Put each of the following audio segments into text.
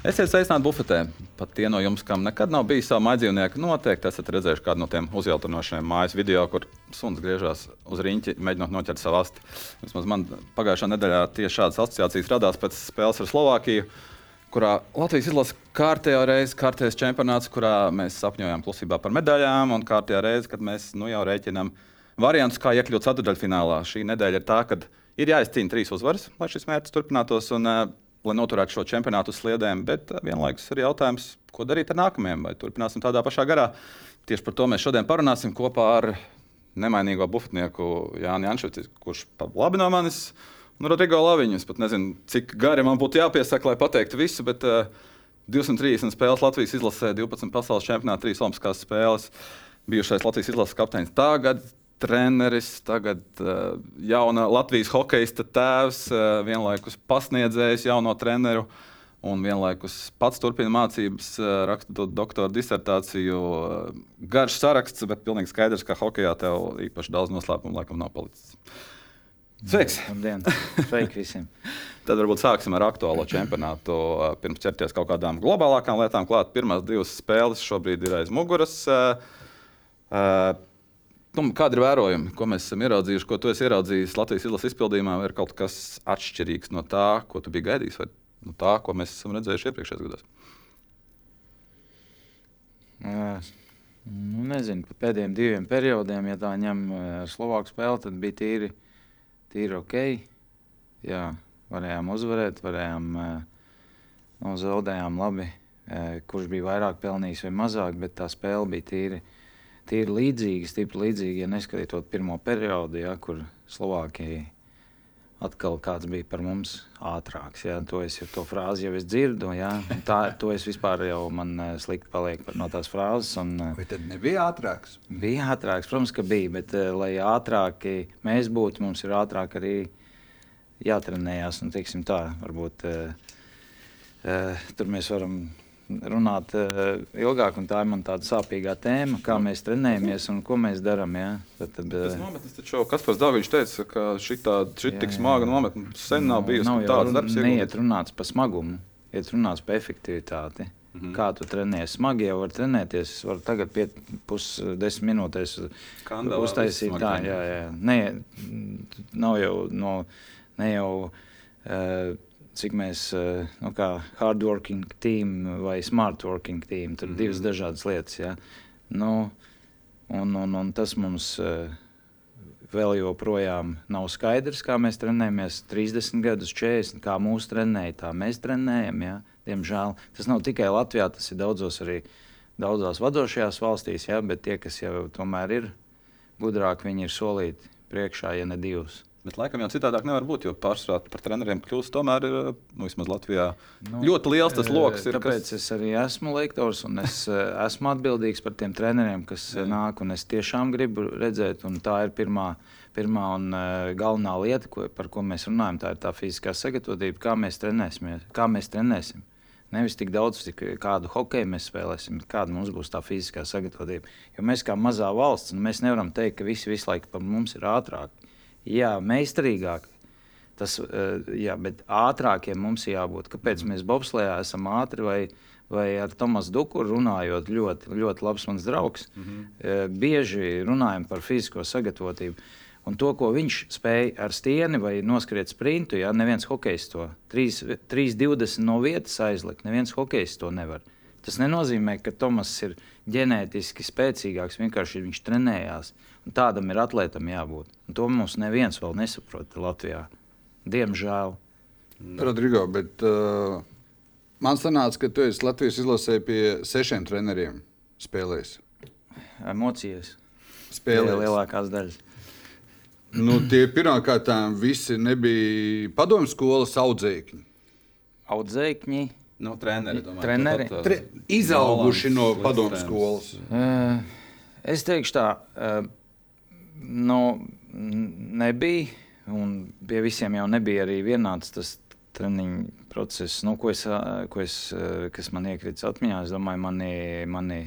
Esiet sveicināti bufetē. Pat tie no jums, kam nekad nav bijis savu mājdzīvnieku, noteikti esat redzējuši kādu no tiem uzjautrinošiem mājas video, kur suns griežas uz riņķi, mēģinot noķert savu asti. Vismaz man pagājušā nedēļā tieši šādas asociācijas radās pēc spēles ar Slovākiju, kurā Latvijas izlase kārtējo reizi, kārtējais čempionāts, kurā mēs sapņojām klusībā par medaļām, un kārtējā reize, kad mēs nu, jau rēķinām variantus, kā iekļūt ceturdaļfinālā. Šī nedēļa ir tā, ka ir jāizcīna trīs uzvaras, lai šis mērķis turpinātos. Un, uh, lai noturētu šo čempionātu sliedēm, bet uh, vienlaikus ir jautājums, ko darīt ar nākamajiem, vai turpināsim tādā pašā garā. Tieši par to mēs šodien parunāsim kopā ar nemainīgo bufetnieku Jānis Jančuci, kurš labi no manis. Un Rodrigo Laviņu. Es pat nezinu, cik gari man būtu jāpiesaka, lai pateiktu visu, bet uh, 230 spēles Latvijas izlasē, 12 pasaules čempionātā, 3 Olimpiskās spēles. Bijušais Latvijas izlases kapteinis tagad, treneris, tagad uh, jauna Latvijas hokeja tēvs, uh, vienlaikus pasniedzējs jauno treneru. Un vienlaikus pats turpina mācības, uh, rakstot doktora disertāciju. Garš saraksts, bet pilnīgi skaidrs, ka hokeja tev īpaši daudz noslēpumu laikam nav palicis. Sveiks! Labdien! Sveiki visiem! Tad varbūt sāksim ar aktuālo čempionātu. Pirms ķerties kaut kādām globālākām lietām, klāt pirmās divas spēles šobrīd ir aiz muguras. Uh, uh, Nu, kādi ir vērojumi, ko mēs esam ieraudzījuši, ko tu esi ieraudzījis Latvijas izlases izpildījumā, vai ir kaut kas atšķirīgs no tā, ko tu biji gaidījis, vai no tā, ko mēs esam redzējuši iepriekšējos gados? Uh, nu, nezinu, par pēdējiem diviem periodiem, ja tā ņem ar Slovāku spēli, tad bija tīri, tīri ok. Jā, varējām uzvarēt, varējām, nu, zaudējām labi, kurš bija vairāk pelnījis vai mazāk, bet tā spēle bija tīri tīri līdzīgi, stipri līdzīgi, ja neskatītot pirmo periodu, ja, kur Slovākija atkal kāds bija par mums ātrāks. Ja, to es jau to frāzi jau dzirdu. Ja, tā, to es vispār jau man eh, slikti paliek no tās frāzes. Un, eh, Vai tad nebija ātrāks? Bija ātrāks, protams, ka bija, bet eh, lai ātrāki mēs būtu, mums ir ātrāk arī jātrenējās. Un, teiksim, tā, varbūt, uh, uh, tur mēs varam runāt uh, ilgāk, un tā ir man tāda sāpīgā tēma, kā mēs trenējamies un ko mēs darām. Ja? Tad, tad, uh, tas nometnes taču Kaspars Dāviņš teica, ka šī tik smaga nometne sen nav bijusi. Nav tāds darbs. Neiet runāts par smagumu, iet runāts par efektivitāti. Mm -hmm. Kā tu trenējies? Smagi jau var trenēties. Es varu tagad pusdesmit minūtēs uztaisīt tā, jā, jā. Ne, nav jau no, ne jau. Uh, cik mēs, eh, nu, kā hardworking team vai smartworking team, tur mm -hmm. divas dažādas lietas. Ja? Nu, un, un, un tas mums uh, vēl joprojām nav skaidrs, kā mēs trenējamies 30 gadus, 40, kā mūsu trenēja, tā mēs trenējam. Ja? Diemžēl tas nav tikai Latvijā, tas ir daudzos arī daudzās vadošajās valstīs, ja? bet tie, kas jau tomēr ir gudrāki, viņi ir solīti priekšā, ja ne divus. Bet laikam jau citādāk nevar būt, jo pārsvarā par treneriem kļūst tomēr ir, nu, vismaz Latvijā nu, ļoti liels tas lokus. Ir, tāpēc kas... es arī esmu lektors un es esmu atbildīgs par tiem treneriem, kas Jā. nāk un es tiešām gribu redzēt, un tā ir pirmā. Pirmā un galvenā lieta, ko, par ko mēs runājam, tā ir tā fiziskā sagatavotība, kā mēs trenēsimies, kā mēs trenēsim. Nevis tik daudz, cik kādu hokeju mēs spēlēsim, kāda mums būs tā fiziskā sagatavotība. Jo mēs kā mazā valsts, nu, mēs nevaram teikt, ka visi visu laiku par mums ir ātrāki jā, meistarīgāk. Tas, eh, jā, bet ātrākiem mums jābūt. Kāpēc mēs bobslējā esam ātri vai, vai ar Tomasu Duku runājot, ļoti, ļoti labs mans draugs. Mm -hmm. Bieži runājam par fizisko sagatavotību. Un to, ko viņš spēja ar stieni vai noskriet sprintu, ja neviens hokejs to 3,20 no vietas aizlikt, neviens hokejs to nevar. Tas nenozīmē, ka Tomas ir ģenētiski spēcīgāks, vienkārši viņš trenējās. Uh, Un tādam ir atlētam jābūt. Un to mums neviens vēl nesaprot Latvijā. Diemžēl. Rodrigo, bet uh, man sanāca, ka tu esi Latvijas izlasē pie sešiem treneriem spēlējis. Emocijas. Spēlējis. Lielākās daļas. Nu, tie pirmkārt visi nebija padomu skolas audzēkņi. Audzēkņi. Nu, treneri, domāju, treneri. Pat, uh, Tre, izauguši no padomu skolas. Uh, es teikšu tā. Uh, Nu, nebija. Un pie visiem jau nebija arī vienāds tas treniņu process, nu, ko es, ko es, kas man iekrita atmiņā. Es domāju, mani, mani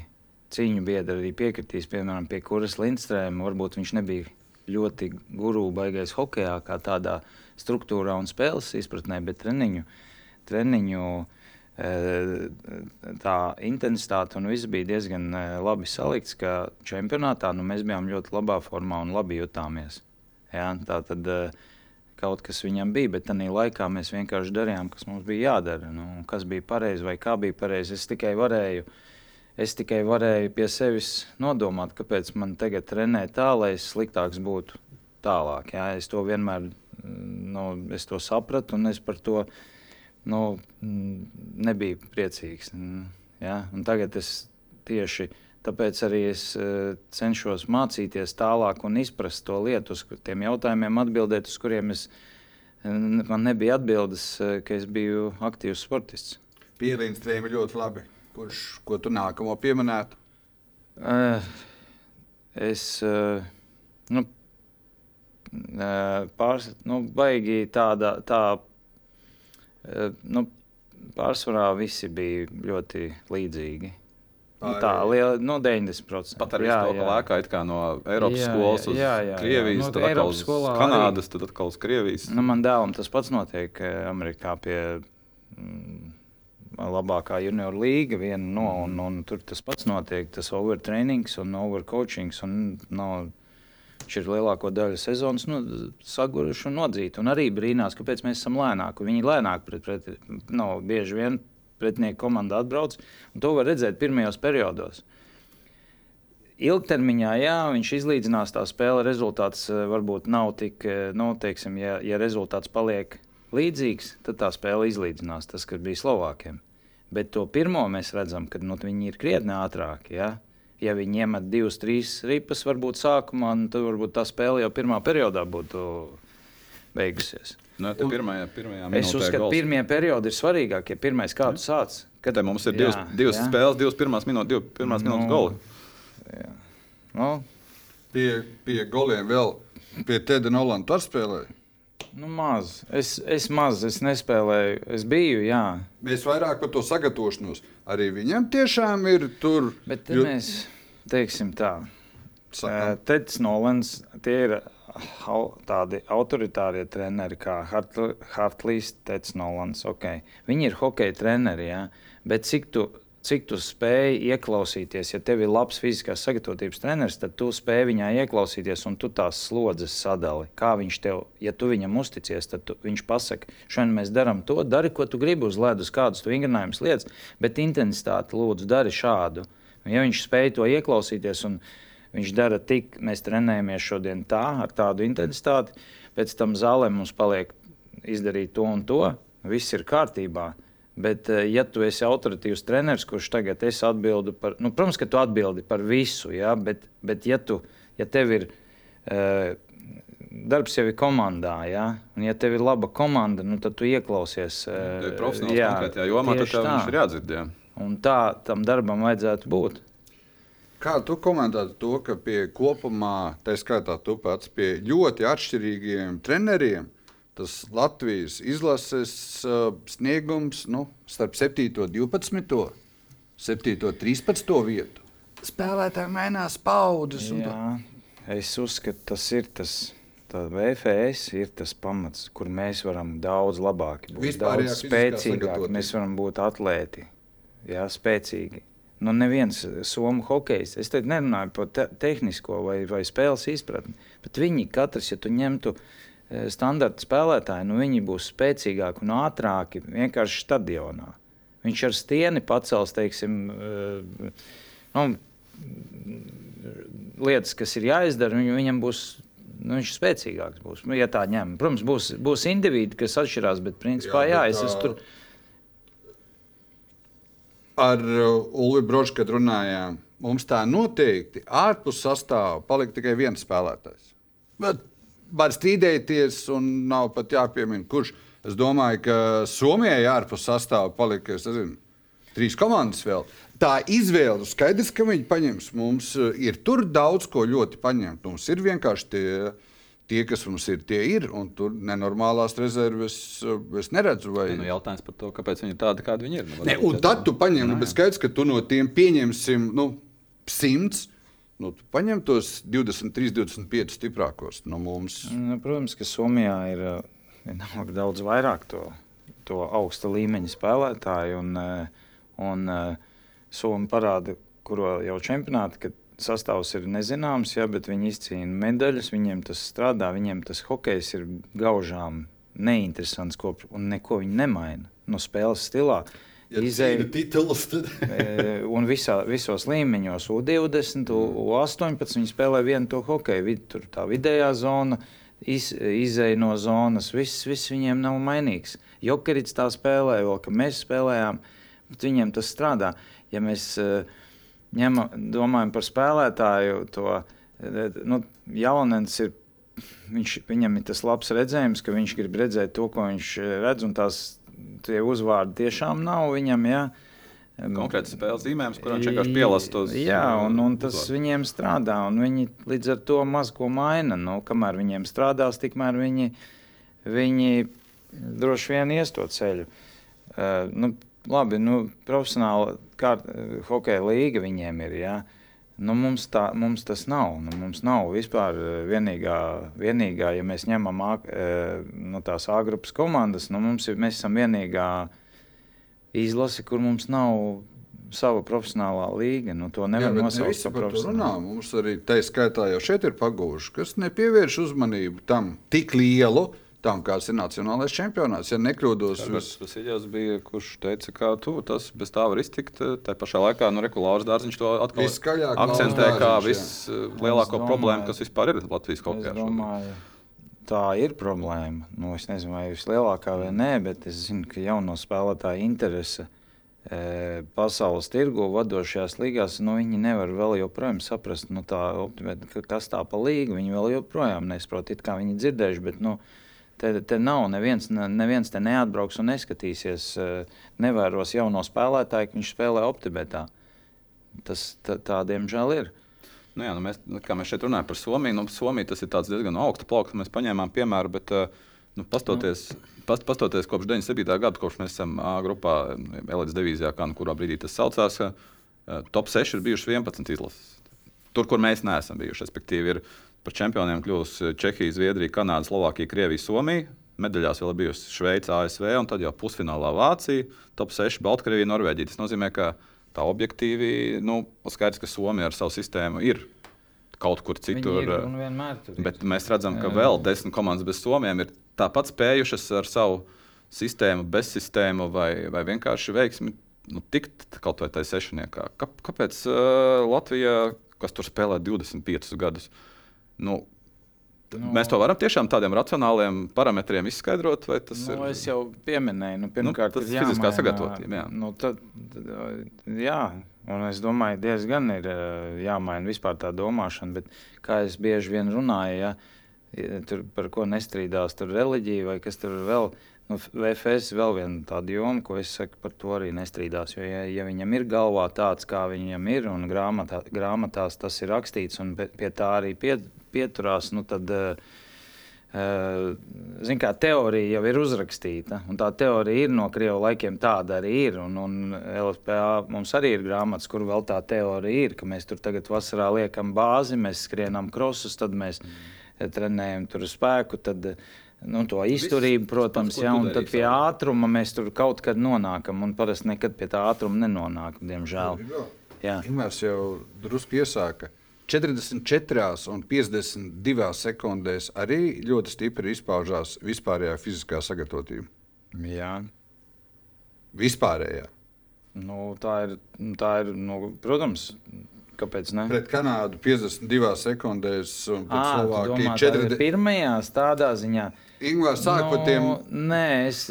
cīņu biedri arī piekritīs, piemēram, pie kuras Lindstrēma. Varbūt viņš nebija ļoti guru baigais hokeja, kā tādā struktūrā un spēles izpratnē, bet treniņu, treniņu tā intensitāte un viss bija diezgan labi salikts, ka čempionātā nu, mēs bijām ļoti labā formā un labi jutāmies. Ja, tā tad kaut kas viņam bija, bet tajā laikā mēs vienkārši darījām, kas mums bija jādara. Nu, kas bija pareizi vai kā bija pareizi. Es tikai varēju. Es tikai varēju pie sevis nodomāt, kāpēc man tagad trenē tā, lai es sliktāks būtu tālāk. Ja? Es to vienmēr nu, es to sapratu, un es par to nu, nebiju priecīgs. Ja? Un tagad es tieši tāpēc arī es uh, cenšos mācīties tālāk un izprast to lietu, uz tiem jautājumiem, atbildēt, uz kuriem es, man nebija atbildes, uh, ka es biju aktīvs sportists. Pierīns trījumi ļoti labi. Kurš, ko tu nākamo pieminētu? Es, nu, pārs, nu, baigi tāda, tā, nu, pārsvarā visi bija ļoti līdzīgi. Nu, tā liela, nu, 90%. Pat arī jā, jā. lēkā kā no Eiropas jā, skolas uz jā, jā, Krievijas, jā. Nu, tad atkal uz Kanādas, arī. tad atkal uz Krievijas. Nu, man dēlam tas pats notiek Amerikā pie mm, labākā junior līga viena no, un, un tur tas pats notiek, tas overtrainings un overcoachings un nav. No, Viņš ir lielāko daļu sezonas nu, saguruši un nodzīti. Un arī brīnās, kāpēc mēs esam lēnāki. Viņi ir lēnāki pret, pret no, bieži vien pretinieku komanda atbrauc. To var redzēt pirmajos periodos. Ilgtermiņā, jā, viņš izlīdzinās tā spēle. Rezultāts eh, varbūt nav tik, eh, nu, teiksim, ja, ja rezultāts paliek līdzīgs, tad tā spēle izlīdzinās. Tas, kas bija Slovākiem. Bet to pirmo mēs redzam, ka nu, viņi ir krietni ātrāki. Ja? Ja viņi iemet divas, trīs ripas, varbūt sākumā, nu, tad varbūt tā spēle jau pirmā periodā būtu beigusies. Nu, no, pirmajā, pirmajā es uzskatu, ka pirmie periodi ir svarīgākie. Pirmais, kā tu sāc? Kad Te mums ir divas, jā, divas jā. spēles, divas pirmās minūtes, divas pirmās nu, minūtes goli. Nu. Pie, pie goliem vēl pie Teda Nolanda atspēlēja. Nu, maz. Es, es maz, es nespēlēju. Es biju, jā. Mēs vairāk par to sagatavošanos. Arī viņam tiešām ir tur. Bet jo... mēs teiksim tā. Uh, Teds Nolans, tie ir tādi autoritārie treneri kā Hartlīs, Teds Nolans. Okay. Viņi ir hokeja treneri, jā. bet cik tu cik tu spēj ieklausīties. Ja tev ir labs fiziskās sagatavotības treneris, tad tu spēj viņā ieklausīties un tu tās slodzes sadali. Kā viņš tev, ja tu viņam uzticies, tad tu, viņš pasaka, šodien mēs darām to, dari, ko tu gribi uz ledus, kādus tu vingrinājumus lietas, bet intensitāti lūdzu dari šādu. Ja viņš spēj to ieklausīties un viņš dara tik, mēs trenējamies šodien tā, ar tādu intensitāti, pēc tam zālē mums paliek izdarīt to un to, viss ir kārtībā Bet, eh, ja tu esi autoritīvs treneris, kurš tagad es atbildu par, nu, protams, ka tu atbildi par visu, ja, bet, bet ja, tu, ja tev ir uh, darbs jau ir komandā, ja, un ja tev ir laba komanda, nu, tad tu ieklausies. Uh, ja profesionāls jā, konkrētajā jomā, tad tev viņš ir jādzird. Jā. Un tā tam darbam vajadzētu būt. Kā tu komentētu to, ka pie kopumā, tā skaitā tu pats, pie ļoti atšķirīgiem treneriem, tas Latvijas izlases uh, sniegums nu, starp 7. un 12. 7. un 13. vietu. Spēlētāji mainās paudzes. Jā, es uzskatu, tas ir tas. VFS ir tas pamats, kur mēs varam daudz labāk būt. Vispār daudz spēcīgāki. Mēs varam būt atlēti, jā, spēcīgi. Nu, neviens somu hokejs, es te nerunāju par te tehnisko vai, vai spēles izpratni, bet viņi katrs, ja tu ņemtu Eh, standarta spēlētāji, nu, viņi būs spēcīgāki un ātrāki vienkārši stadionā. Viņš ar stieni pacels, teiksim, eh, nu, lietas, kas ir jāizdara, viņ, viņam būs. Nu, viņš spēcīgāks. Būs, ja tā ņem. Protams, būs, būs indivīdi, kas atšķirās, bet principā jā, jā es esmu tur. Ar uh, Ulu Brožu, kad runājām, mums tā noteikti ārpus sastāvā palika tikai viens spēlētājs. Bet var strīdēties, un nav pat jāpiemina, kurš. Es domāju, ka Somijai ārpus sastāvā palika nezinu, trīs komandas vēl. Tā izvēle, skaidrs, ka viņi paņems. Mums eh, ir tur daudz ko ļoti paņemt. Mums ir vienkārši tie, tie kas mums ir, tie ir. Un tur nenormālās rezerves eh, es neredzu. Vai... Ja, nu, jautājums par to, kāpēc viņi ir tādi, kādi viņi ir. Nu, ne, un tad tu paņem, nu, bet skaidrs, ka tu no tiem pieņemsim nu, simts Nu, paņem tos 23, 25 stiprākos no mums. Nu, protams, ka Somijā ir uh, daudz vairāk to to augsta līmeņa spēlētāji. Un, un Somija parāda, kuro jau čempionāti, ka sastāvs ir nezināms, ja, bet viņi izcīna medaļas, viņiem tas strādā, viņiem tas hokejs ir gaužām neinteresants kopš, un neko viņi nemaina no spēles stilā. Ja Izēja tituls. Tad... un visā, visos līmeņos, U20, U18, viņi spēlē vienu to hokeju. Vid, tur tā vidējā zona, iz, izēja no zonas, viss, viss viņiem nav mainīgs. Jokerits tā spēlēja, vēl, ka mēs spēlējām, bet viņiem tas strādā. Ja mēs uh, ņemam, domājam par spēlētāju, to nu, jaunens ir. Viņš, viņam ir tas labs redzējums, ka viņš grib redzēt to, ko viņš redz, un tās tie uzvārdi tiešām nav viņam. Ja? Konkrēti spēles zīmējums, kurā viņš vienkārši pielāgojas tos. Jā, un, un tas uzvārdi. viņiem strādā, un viņi līdz ar to maz ko maina. Nu, kamēr viņiem strādās, tikmēr viņi, viņi droši vien ies to ceļu. Uh, nu, labi, nu, profesionāla kārt, hokeja līga viņiem ir. Ja? Nu, mums, tā, mums tas nav. Nu, mums nav vispār vienīgā, vienīgā ja mēs ņemam nu, tās A grupas komandas, nu, mums ir, mēs esam vienīgā izlase, kur mums nav sava profesionālā līga. Nu, to nevar Jā, nosaukt par profesionālu. Mums arī tā skaitā jau šeit ir pagūši, kas nepievērš uzmanību tam tik lielu tam, kāds ir nacionālais čempionāts. Ja nekļūdos, tas vis... Iļas bija, kurš teica, ka tu tas bez tā var iztikt. Tā pašā laikā nu, Regulārs dārziņš to atkal akcentē kā vislielāko problēmu, kas vispār ir Latvijas kādā. Tā ir problēma. Nu, es nezinu, vai vislielākā vai nē, bet es zinu, ka jauno spēlētāju interese e, pasaules tirgu vadošajās līgās, nu, viņi nevar vēl joprojām saprast, nu, tā, kas tā pa līgu. Viņi vēl joprojām nesaprot, kā viņi dzirdējuši. Bet, nu, Te, te nav neviens, neviens te neatbrauks un neskatīsies, eh, nevēros jauno spēlētāju, ka viņš spēlē optibetā. Tas tā, tā diemžēl ir. Nu jā, nu mēs, nu, kā mēs šeit runājam par Somiju, nu, Somija tas ir diezgan augsts plauks. Mēs paņēmām piemēru, bet eh, nu, pastoties, nu. past, pastoties kopš 97. gada, kopš mēs esam A grupā, Elīdas divīzijā, kā nu kurā brīdī tas saucās, eh, top 6 ir bijuši 11 izlases. Tur, kur mēs neesam bijuši, respektīvi, ir Par čempioniem kļūs Čehija, Zviedrija, Kanāda, Slovākija, Krievija, Somija. Medaļās vēl bijusi Šveice, ASV un tad jau pusfinālā Vācija, top 6, Baltkrievija, Norvēģija. Tas nozīmē, ka tā objektīvi, nu, skaidrs, ka Somija ar savu sistēmu ir kaut kur citur. Bet mēs redzam, ka vēl desmit komandas bez Somijiem ir tāpat spējušas ar savu sistēmu, bez sistēmu vai, vai vienkārši veiksmi nu, tikt kaut vai tajā sešniekā. Kāpēc uh, Latvija, kas tur spēlē 25 gadus, Nu, Nu, mēs to varam tiešām tādiem racionāliem parametriem izskaidrot, vai tas nu, ir? Es jau pieminēju, nu, pirmkārt, nu, tas ir fiziskā sagatavotība. Jā. Nu, tad, jā, un es domāju, diezgan ir jāmaina vispār tā domāšana, bet kā es bieži vien runāju, ja, tur par ko nestrīdās, tur reliģija vai kas tur vēl. Nu, VFS ir vēl viena tāda joma, ko es saku, par to arī nestrīdās. Jo, ja, ja viņam ir galvā tāds, kā viņam ir, un grāmatā, grāmatās tas ir rakstīts, un pie tā arī pie, pieturās, nu tad, uh, zin, kā, teorija jau ir uzrakstīta. Tā teorija ir no krievu laikiem, tāda arī ir. Un, un LFPA mums arī ir grāmatas, kur vēl tā teorija ir, ka mēs tur tagad vasarā liekam bāzi, mēs skrienam krosus, tad mēs mm. trenējam tur spēku. Tad, Nu, to izturību, protams, jā, un tad pie ātruma mēs tur kaut kad nonākam. Un parasti nekad pie tā ātruma nenonākam, diemžēl. Jā, Imants jau drusku iesāka. 44 un 52 sekundēs arī ļoti stipri izpaužās vispārējā fiziskā sagatavotība. Jā. Vispārējā. Nu, tā ir, tā ir nu, protams, kāpēc ne? Pret Kanādu 52 sekundēs un pret Slovākiju 40. Pirmajās tādā ziņā. Ingūna sāk no, par tiem. Nē, es.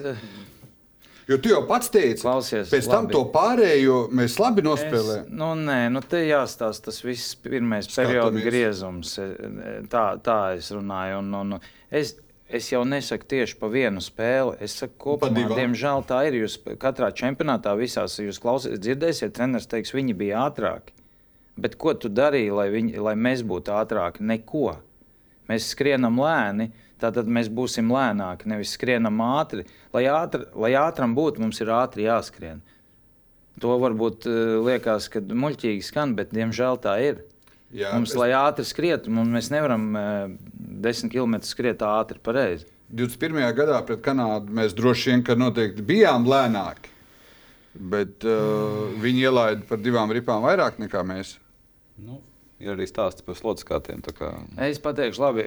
Jo tu jau pats teici, Klausies, pēc tam labi. to pārējo mēs labi nospēlējām. Nu, nē, nu te jāstāsta tas viss pirmais perioda griezums. E, e, tā, tā es runāju. Un, un, es, es jau nesaku tieši pa vienu spēli. Es saku, kopumā, diemžēl tā ir. Jūs katrā čempionātā visās jūs klausies, dzirdēsiet, treneris teiks, viņi bija ātrāki. Bet ko tu darīji, lai, viņi, lai mēs būtu ātrāki? Neko. Mēs skrienam lēni. Tātad mēs būsim lēnāki, nevis skrienam ātri. Lai, ātri, lai ātram būtu, mums ir ātri jāskrien. To varbūt uh, liekas, ka muļķīgi skan, bet diemžēl tā ir. Jā, mums, es... lai ātri skrietu, mēs nevaram uh, 10 km skriet ātri pareizi. 21. gadā pret Kanādu mēs droši vien noteikti bijām lēnāki. Bet uh, viņi ielaida par divām ripām vairāk nekā mēs. Nu, ir arī stāsts par slodzes kārtiem. Kā... Es pateikšu, labi,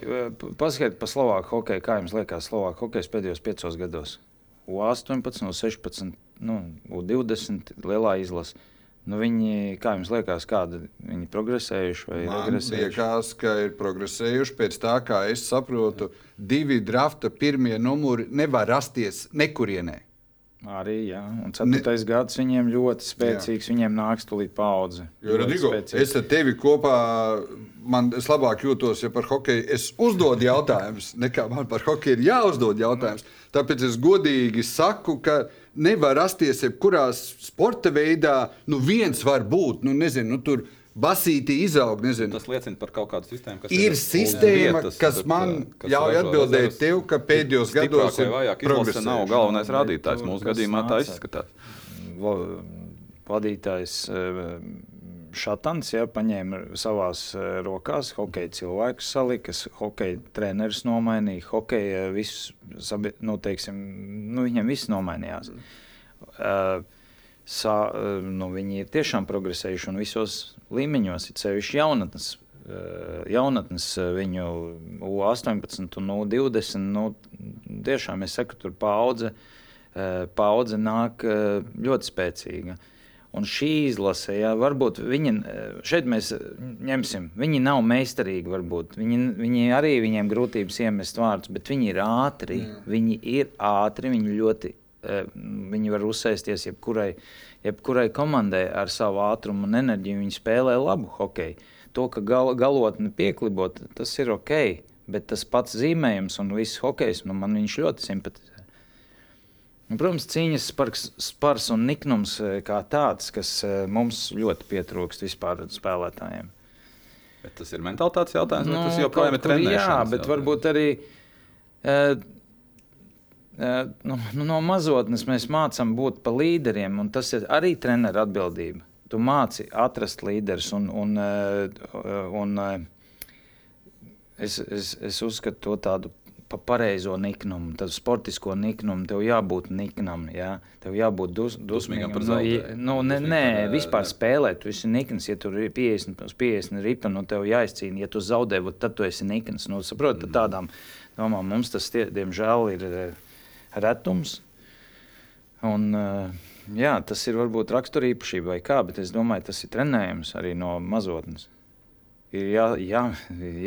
paskatieties par Slovāku hokeju. Kā jums liekas, Slovāku hokejs pēdējos piecos gados? U18, U16, nu, U20 lielā izlase. Nu, viņi, kā jums liekas, kāda viņi progresējuši vai regresējuši? Man liekas, ka ir progresējuši pēc tā, kā es saprotu, divi drafta pirmie numuri nevar rasties nekurienē. Arī, jā, un ceturtais ne... gads viņiem ļoti spēcīgs, jā. viņiem nāks tūlīt paudze. Jo, Radigo, es ar tevi kopā, man es labāk jūtos, ja par hokeju es uzdodu jautājumus, nekā man par hokeju ir jāuzdod jautājums. Tāpēc es godīgi saku, ka nevar rasties jebkurā sporta veidā, nu viens var būt, nu nezinu, nu tur basīti izaug. Nezinu. Tas liecina par kaut kādu sistēmu, kas ir. Ir sistēma, vietas, kas bet, man kas ļauj atbildēt tev, ka pēdējos gados ir progress. nav galvenais rādītājs. Mūsu gadījumā tā izskatās. Vadītājs eh, Šatans ja, paņēma savā eh, rokās hokeja cilvēku, salika, hokeja treneris nomainīja, hokeja visus, nu, teiksim, nu, viņam viss nomainījās. Uh, sa, nu, viņi ir tiešām progresējuši un visos līmeņos, ir sevišķi jaunatnes. Jaunatnes viņu U18 un U20. Nu, tiešām es saku, tur paudze, paudze nāk ļoti spēcīga. Un šī izlase, jā, varbūt viņi šeit mēs ņemsim, viņi nav meistarīgi, varbūt. Viņi, viņi arī viņiem grūtības iemest vārdus, bet viņi ir ātri. Jā. Viņi ir ātri, viņi ļoti Eh, viņi var uzsēsties jebkurai, jebkurai komandai ar savu ātrumu un enerģiju. Viņi spēlē labu hokeju. To, ka gal, galotni pieklibot, tas ir ok. Bet tas pats zīmējums un viss hokejs, nu, man viņš ļoti simpatizē. Un, protams, cīņas spars, spars un niknums eh, kā tāds, kas eh, mums ļoti pietrūkst vispār spēlētājiem. Bet tas ir mentālitātes jautājums, nu, tas joprojām ir treniņš. Jā, bet jautājums. varbūt arī. Uh, nu, nu, no mazotnes mēs mācām būt par līderiem, un tas ir arī treneru atbildība. Tu māci atrast līderus, un, un, un es, es, es uzskatu to tādu pa pareizo niknumu, tādu sportisko niknumu. Tev jābūt niknam, jā? tev jābūt dus, dusmīgam par zaudējumu. Nu, nu, nē, nē, vispār spēlēt, tu esi nikns, ja tur ir 50 uz 50 ripa, nu tev jāizcīna. Ja tu zaudē, tad tu esi nikns. Nu, saproti, mm. tādām domām mums tas, tie, diemžēl, ir retums. Un, eh, jā, tas ir varbūt raksturīpašība vai kā, bet es domāju, tas ir trenējums arī no mazotnes. Ir jā, jā,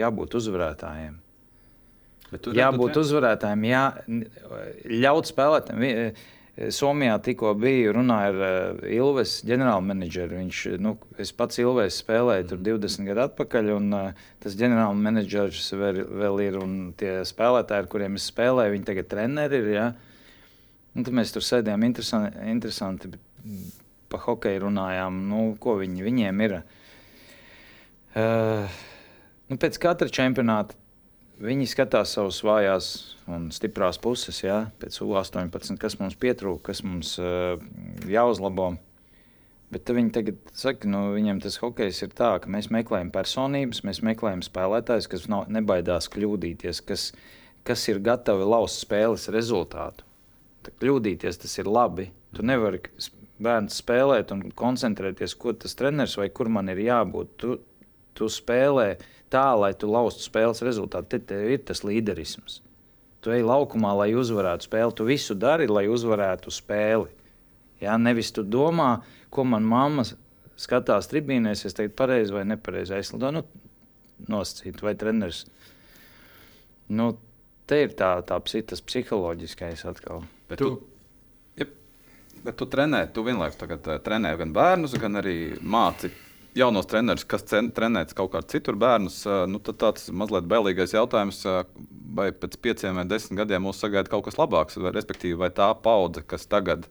jābūt uzvarētājiem. Jābūt uzvarētājiem, jā, ļaut spēlētājiem. Somijā tikko biju runāju ar uh, Ilves ģenerālmenedžeru. Viņš, nu, es pats Ilves spēlēju tur 20 gadu atpakaļ, un uh, tas ģenerālmenedžers vēl, vēl ir, un tie spēlētāji, ar kuriem es spēlēju, viņi tagad treneri ir. Ja? Un tad mēs tur sēdējām interesanti, interesanti pa hokeju runājām, nu, ko viņi, viņiem ir. Uh, nu, pēc katra čempionāta Viņi skatās savas vājās un stiprās puses, jā, pēc U-18, kas mums pietrūka, kas mums uh, jāuzlabo. Bet viņi tagad saka, nu, viņiem tas hokejs ir tā, ka mēs meklējam personības, mēs meklējam spēlētājus, kas nav, nebaidās kļūdīties, kas, kas ir gatavi lauzt spēles rezultātu. Tā kļūdīties tas ir labi. Tu nevari bērns spēlēt un koncentrēties, ko tas treneris vai kur man ir jābūt. Tu, tu spēlē tā, lai tu laustu spēles rezultātu. Te, te ir tas līderisms. Tu ej laukumā, lai uzvarētu spēli. Tu visu dari, lai uzvarētu spēli. Jā, nevis tu domā, ko man mamma skatās tribīnēs, es teiktu, pareizi vai nepareizi aizlidoju. Nu, nosacīt, vai treneris. Nu, te ir tā, tā tas psiholoģiskais atkal. Bet tu, ja, bet tu trenē, tu vienlaikus uh, trenē gan bērnus, gan arī māci jaunos trenerus, kas trenēs kaut kādu citur bērnus, nu, tad tāds mazliet bailīgais jautājums, vai pēc pieciem vai desmit gadiem mūs sagaida kaut kas labāks, vai respektīvi, vai tā paudze, kas tagad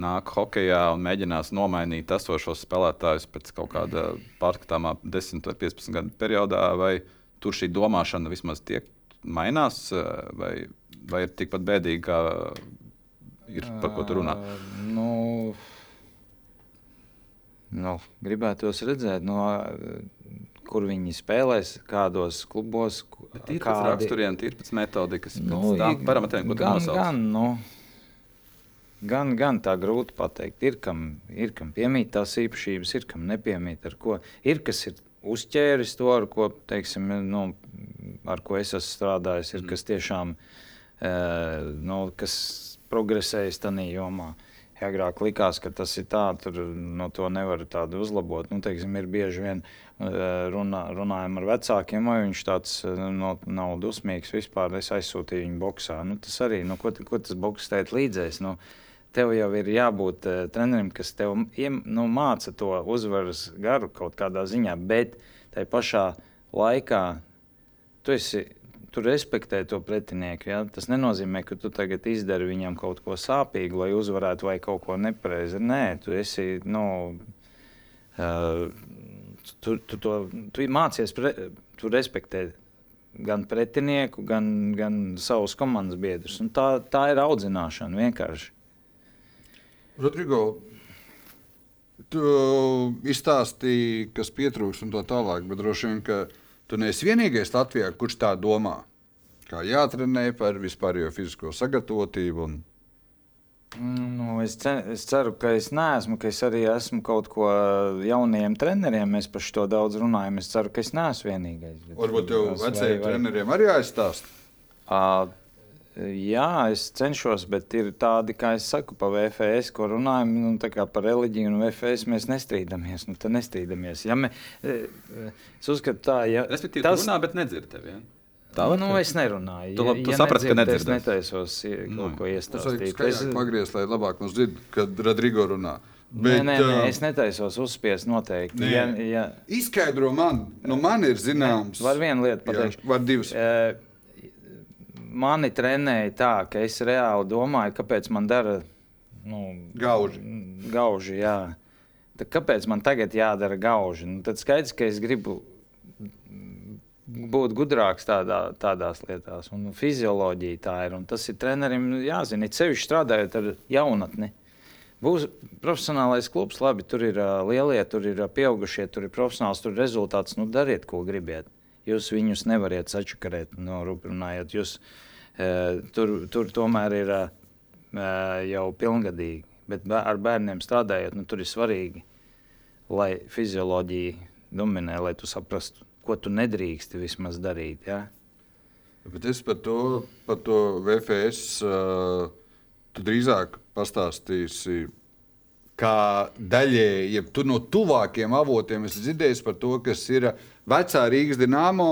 nāk hokeja un mēģinās nomainīt esošos spēlētājus pēc kaut kāda pārskatāmā 10 vai 15 gadu periodā, vai tur šī domāšana vismaz tiek mainās, vai, vai ir tikpat bēdīgi, kā ir par ko tu runā? Uh, nu... Nu, gribētu tos redzēt. No, kur viņi spēlēs, kādos klubos. Ir kādi raksturieni, ir pēc metodikas, pēc Nu, i- parametriem, ko gan, gan, nu, gan, gan tā grūti pateikt. Ir kam, ir kam piemīt tās īpašības, ir kam nepiemīt. ar ko. Ir kas ir uzķēris to, ar ko, teiksim, nu, ar ko es esmu strādājis, ir kas tiešām eh, nu, kas progresējis tajā jomā. Ja agrāk likās, ka tas ir tā, tur no to nevar tādu uzlabot. Nu, teiksim, ir bieži vien eh, runā, runājam ar vecākiem, vai viņš tāds eh, no, nav dusmīgs vispār. Es aizsūtīju viņu boxā. Nu, tas arī, nu, ko, ko tas boks teikt līdzēs? Nu, Tev jau ir jābūt uh, trenerim, kas tev iem, nu, māca to uzvaras garu kaut kādā ziņā, bet tajā pašā laikā tu esi tu respektē to pretinieku. Ja? Tas nenozīmē, ka tu tagad izdari viņam kaut ko sāpīgu, lai uzvarētu, vai kaut ko nepareizi. Nē, tu esi. Nu, uh, tu, tu, to, tu mācies, pre, tu respektē gan pretinieku, gan, gan savus komandas biedrus. Un Tā, tā ir audzināšana vienkārši. Rodrigo, tu izstāstīji, kas pietrūks un tā tālāk, bet droši vien, ka tu neesi vienīgais Latvijā, kurš tā domā. Kā jātrenē par vispārējo fizisko sagatavotību. Un... Nu, es, ce, es ceru, ka es neesmu, ka es arī esmu kaut ko jauniem treneriem. Mēs par to daudz runājam. Es ceru, ka es neesmu vienīgais. Varbūt tas vecajiem vai- treneriem arī jāizstāsta. Ā, Jā, es cenšos, bet ir tādi, kā es saku, par VFS, ko runājam, nu, tā kā par reliģiju un VFS mēs nestrīdamies. Nu, tad nestrīdamies. Ja me, e, e, es uzskatu, tā, ja Respektīvi, tas runā, bet nedzird tevi. Ja? Tā var nu, es nerunāju. Tu labi- tu saprati, ka nedzird, Es netaisos i- kaut Nu. ko iestāstīt. Es, skaļāk pagriezt, lai labāk mums dzird, kad Rodrigo runā. nē, nē, nē, ā, es netaisos uzspiest noteikti. Nē. Ja, ja, Izskaidro man, nu man ir zināms. var vienu lietu pateikt. Jā, var divas. Eh, Mani trenēja tā, ka es reāli domāju, kāpēc man dara nu, Gauži. Gauži, jā. Tad kāpēc man tagad jādara gauži? Nu, tad skaidrs, ka es gribu būt gudrāks tādā, tādās lietās. Un fizioloģija tā ir. Tas ir trenerim jāzina. It sevišķi strādājot ar jaunatni. Būs profesionālais klubs, labi, tur ir uh, lielie, tur ir uh, pieaugušie, tur ir profesionāls, tur ir rezultāts. Nu, dariet, ko gribiet. Jūs viņus nevariet sačakarēt, no runājot. Jūs, uh, tur, tur tomēr ir uh, jau pilngadīgi. Bet ar bērniem strādājot, nu, tur ir svarīgi, lai fizioloģija dominē, lai tu saprastu, ko tu nedrīksti vismaz darīt. Ja? Bet es par to, par to VFS uh, tu drīzāk pastāstīsi. Kā daļēji, ja tu no tuvākiem avotiem esi dzirdējis par to, kas ir vecā Rīgas dīnāmo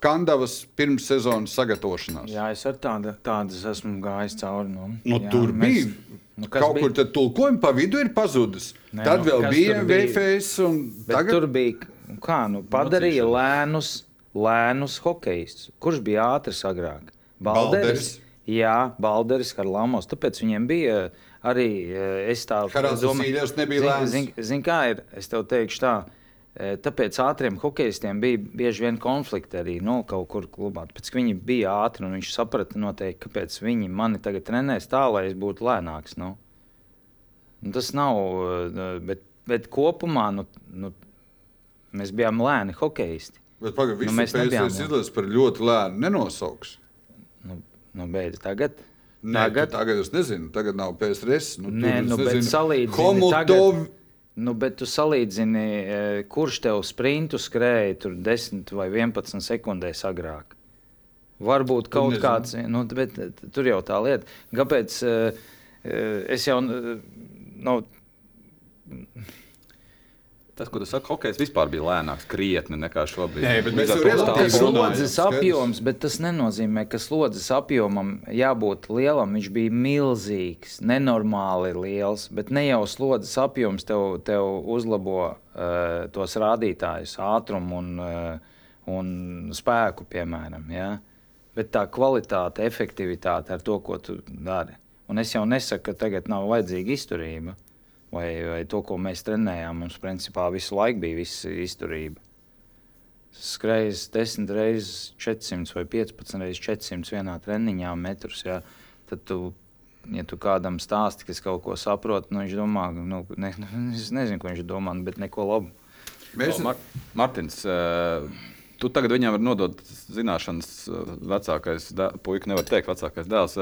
Kandavas pirmssezonas sagatavošanās. Jā, es ar tādu, tādas esmu gājis cauri. Nu, Nu, jā, tur mēs- bija. Nu, kas Kaut bija? kur tad tulkojumi pa vidu ir pazudis. Nē, Tad nu, vēl bija tur? VFS. Un tagad Tur bija kā, nu, padarīja lēnus, lēnus hokejistus. Kurš bija ātrs agrāk? Balderis. Jā, Balderis ar Lamos. Tāpēc viņiem bija arī eh, es tā Haralds Vasiljevs nebija lēns. Zini, zin, zin, kā ir? Es tev teikšu tā. eh, Tāpēc ātriem hokeistiem bija bieži vien konflikti arī nu, kaut kur klubā. Tāpēc, ka viņi bija ātri un viņš saprata noteikti, kāpēc viņi mani tagad trenēs tā, lai es būtu lēnāks. Nu. Nu, tas nav, bet, bet kopumā nu, nu, mēs bijām lēni hokeisti. Bet pagaidi, Nu, mēs jā. izlases par ļoti lēnu nenosauks. Nu, nu, beidz, tagad, Nē, tagad, tagad, es nezinu, tagad nav PSRS. Nu, Nē, nu, bet nezinu, salīdzini Homotov, tagad- nu, bet tu salīdzini, eh, kurš tev sprintu skrēja tur 10 vai 11 sekundēs agrāk. Varbūt kaut nezinu. kāds, nu, bet eh, tur jau tā lieta. Kāpēc eh, es jau nu, Tas, ko tu saki, hokejs vispār bija lēnāks, krietni nekā šobrīd. Nē, bet mēs jau runājam. slodzes apjoms, bet tas nenozīmē, ka slodzes apjomam jābūt lielam. Viņš bija milzīgs, nenormāli liels, bet ne jau slodzes apjoms tev, tev uzlabo uh, tos rādītājus, ātrumu un, uh, un spēku, piemēram. Ja? Bet tā kvalitāte, efektivitāte ar to, ko tu dari. Un es jau nesaku, ka tagad nav vajadzīga izturība. Vai, vai to, ko mēs trenējām, mums principā visu laiku bija visa izturība skrejs 10 reizes 400 vai 15 reizes 400 vienā treniņā metrus. Ja, tad tu, ja tu kādam stāsti, kas kaut ko saprot, nu, viņš domā, nu, ne, es nezinu, ko viņš domā, bet neko labu. Mēs- Mar Martins, uh, tu tagad viņam var nodot zināšanas, vecākais puika, nevar teikt, vecākais dēls.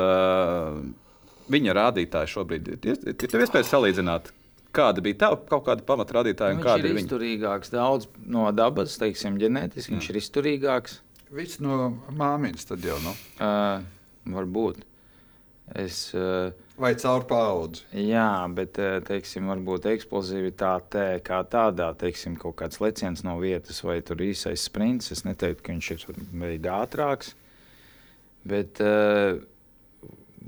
Viņa rādītāji šobrīd ir. Ir tev iespējas salīdzināt, kāda bija tā kaut kāda pamatrādītāja un Viņš ir ir viņa. izturīgāks daudz no dabas, teiksim, ģenētiski. Viņš ir izturīgāks. Viss no māmiņas tad jau. Nu. Uh, varbūt. Es, uh, Vai caur paudzi? jā, bet teiksim, varbūt eksplozivitāte kā tādā, teiksim, kaut kāds leciens no vietas vai tur īsais sprints. Es neteiktu, ka viņš ir ātrāks. Bet uh,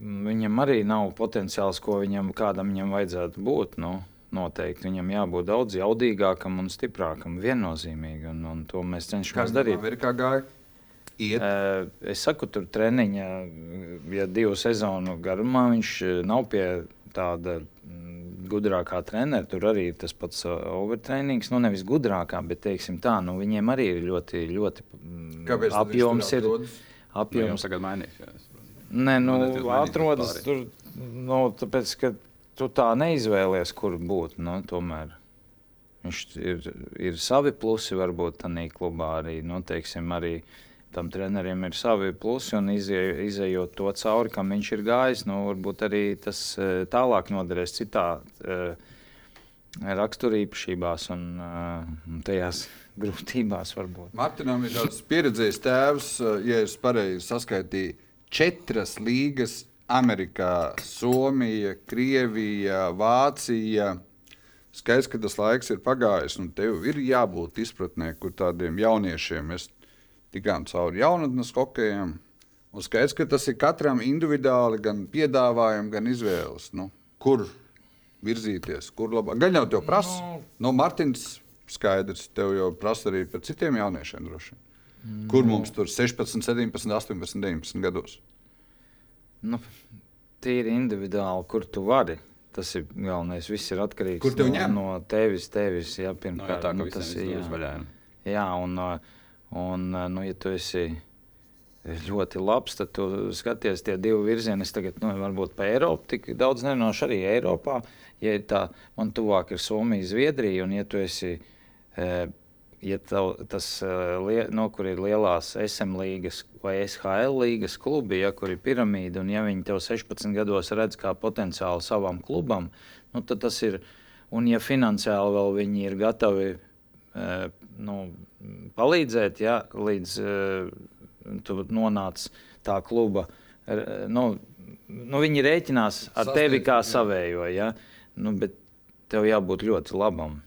viņam arī nav potenciāls, ko viņam kādam viņam vajadzētu būt. Nu, noteikti viņam jābūt daudz jaudīgākam un stiprākam, viennozīmīgi. Un, un to mēs cenšamies darīt. Amerikā gāja? Iet. Es saku, tur treniņā, ja divu sezonu garumā viņš nav pie tāda mm, gudrākā trenera. Tur arī ir tas pats overtrainings. Nu, nevis gudrākā, bet teiksim, tā, nu, viņiem arī ir ļoti, ļoti mm, Kāpēc apjoms. Ir? Nu, apjoms. jums tagad mainīsies. Nē, nu, atrodas tur, nu, tāpēc, ka tu tā neizvēlies, kur būt. Nu, tomēr viņš ir, ir savi plusi, varbūt tādā klubā arī. Nu, teiksim, arī tam trenerim ir savi plusi, un izie- izējot to cauri, kam viņš ir gājis, nu, varbūt arī tas eh, tālāk noderēs citā raksturīpašībās un eh, un tajās grūtībās varbūt. Martinam ir tāds pieredzējis tēvs, uh, ja es pareizi saskaitīju, četras līgas Amerikā, Somija, Krievija, Vācija. Skaidrs, ka tas laiks ir pagājis, un tev ir jābūt izpratnē, kur tādiem jauniešiem mēs tikām cauri jaunatnes hokejam. Un skaidrs, ka tas ir katram individuāli, gan piedāvājums, gan izvēles. Nu, kur virzīties, kur labāk. Gan jau te prasa. No, no Martins skaidrs, tev jau prasa arī par citiem jauniešiem droši. vien. Kur mums tur 16, 17, 18, 19 gados? Nu, tīri individuāli, kur tu vari. Tas ir galvenais. Viss ir atkarīgs Kur no, ņem? no tevis. tevis jā, Nu, jā, pirmkārt, tā kā nu, tas ir. izdodas Jā, jā un, un nu, ja tu esi ļoti labs, tad tu skaties tie divi virzieni. Es tagad, nu, varbūt pa Eiropu tik daudz nerunāšu arī Eiropā. Ja tā, man tuvāk ir Somija, Zviedrija, un ja tu esi. eh, Ja tev, tas, eh, no, kur ir lielās SM līgas vai SHL līgas klubi, ja kur ir piramīda, un ja viņi tev 16 gados redz kā potenciālu savam klubam, nu, tad tas ir. Un, ja finansiāli vēl viņi ir gatavi eh, nu, palīdzēt, ja, līdz eh, tu nonāc tā kluba, eh, nu, nu, viņi rēķinās ar tevi kā savējo. Ja? Nu, bet tev jābūt ļoti labam,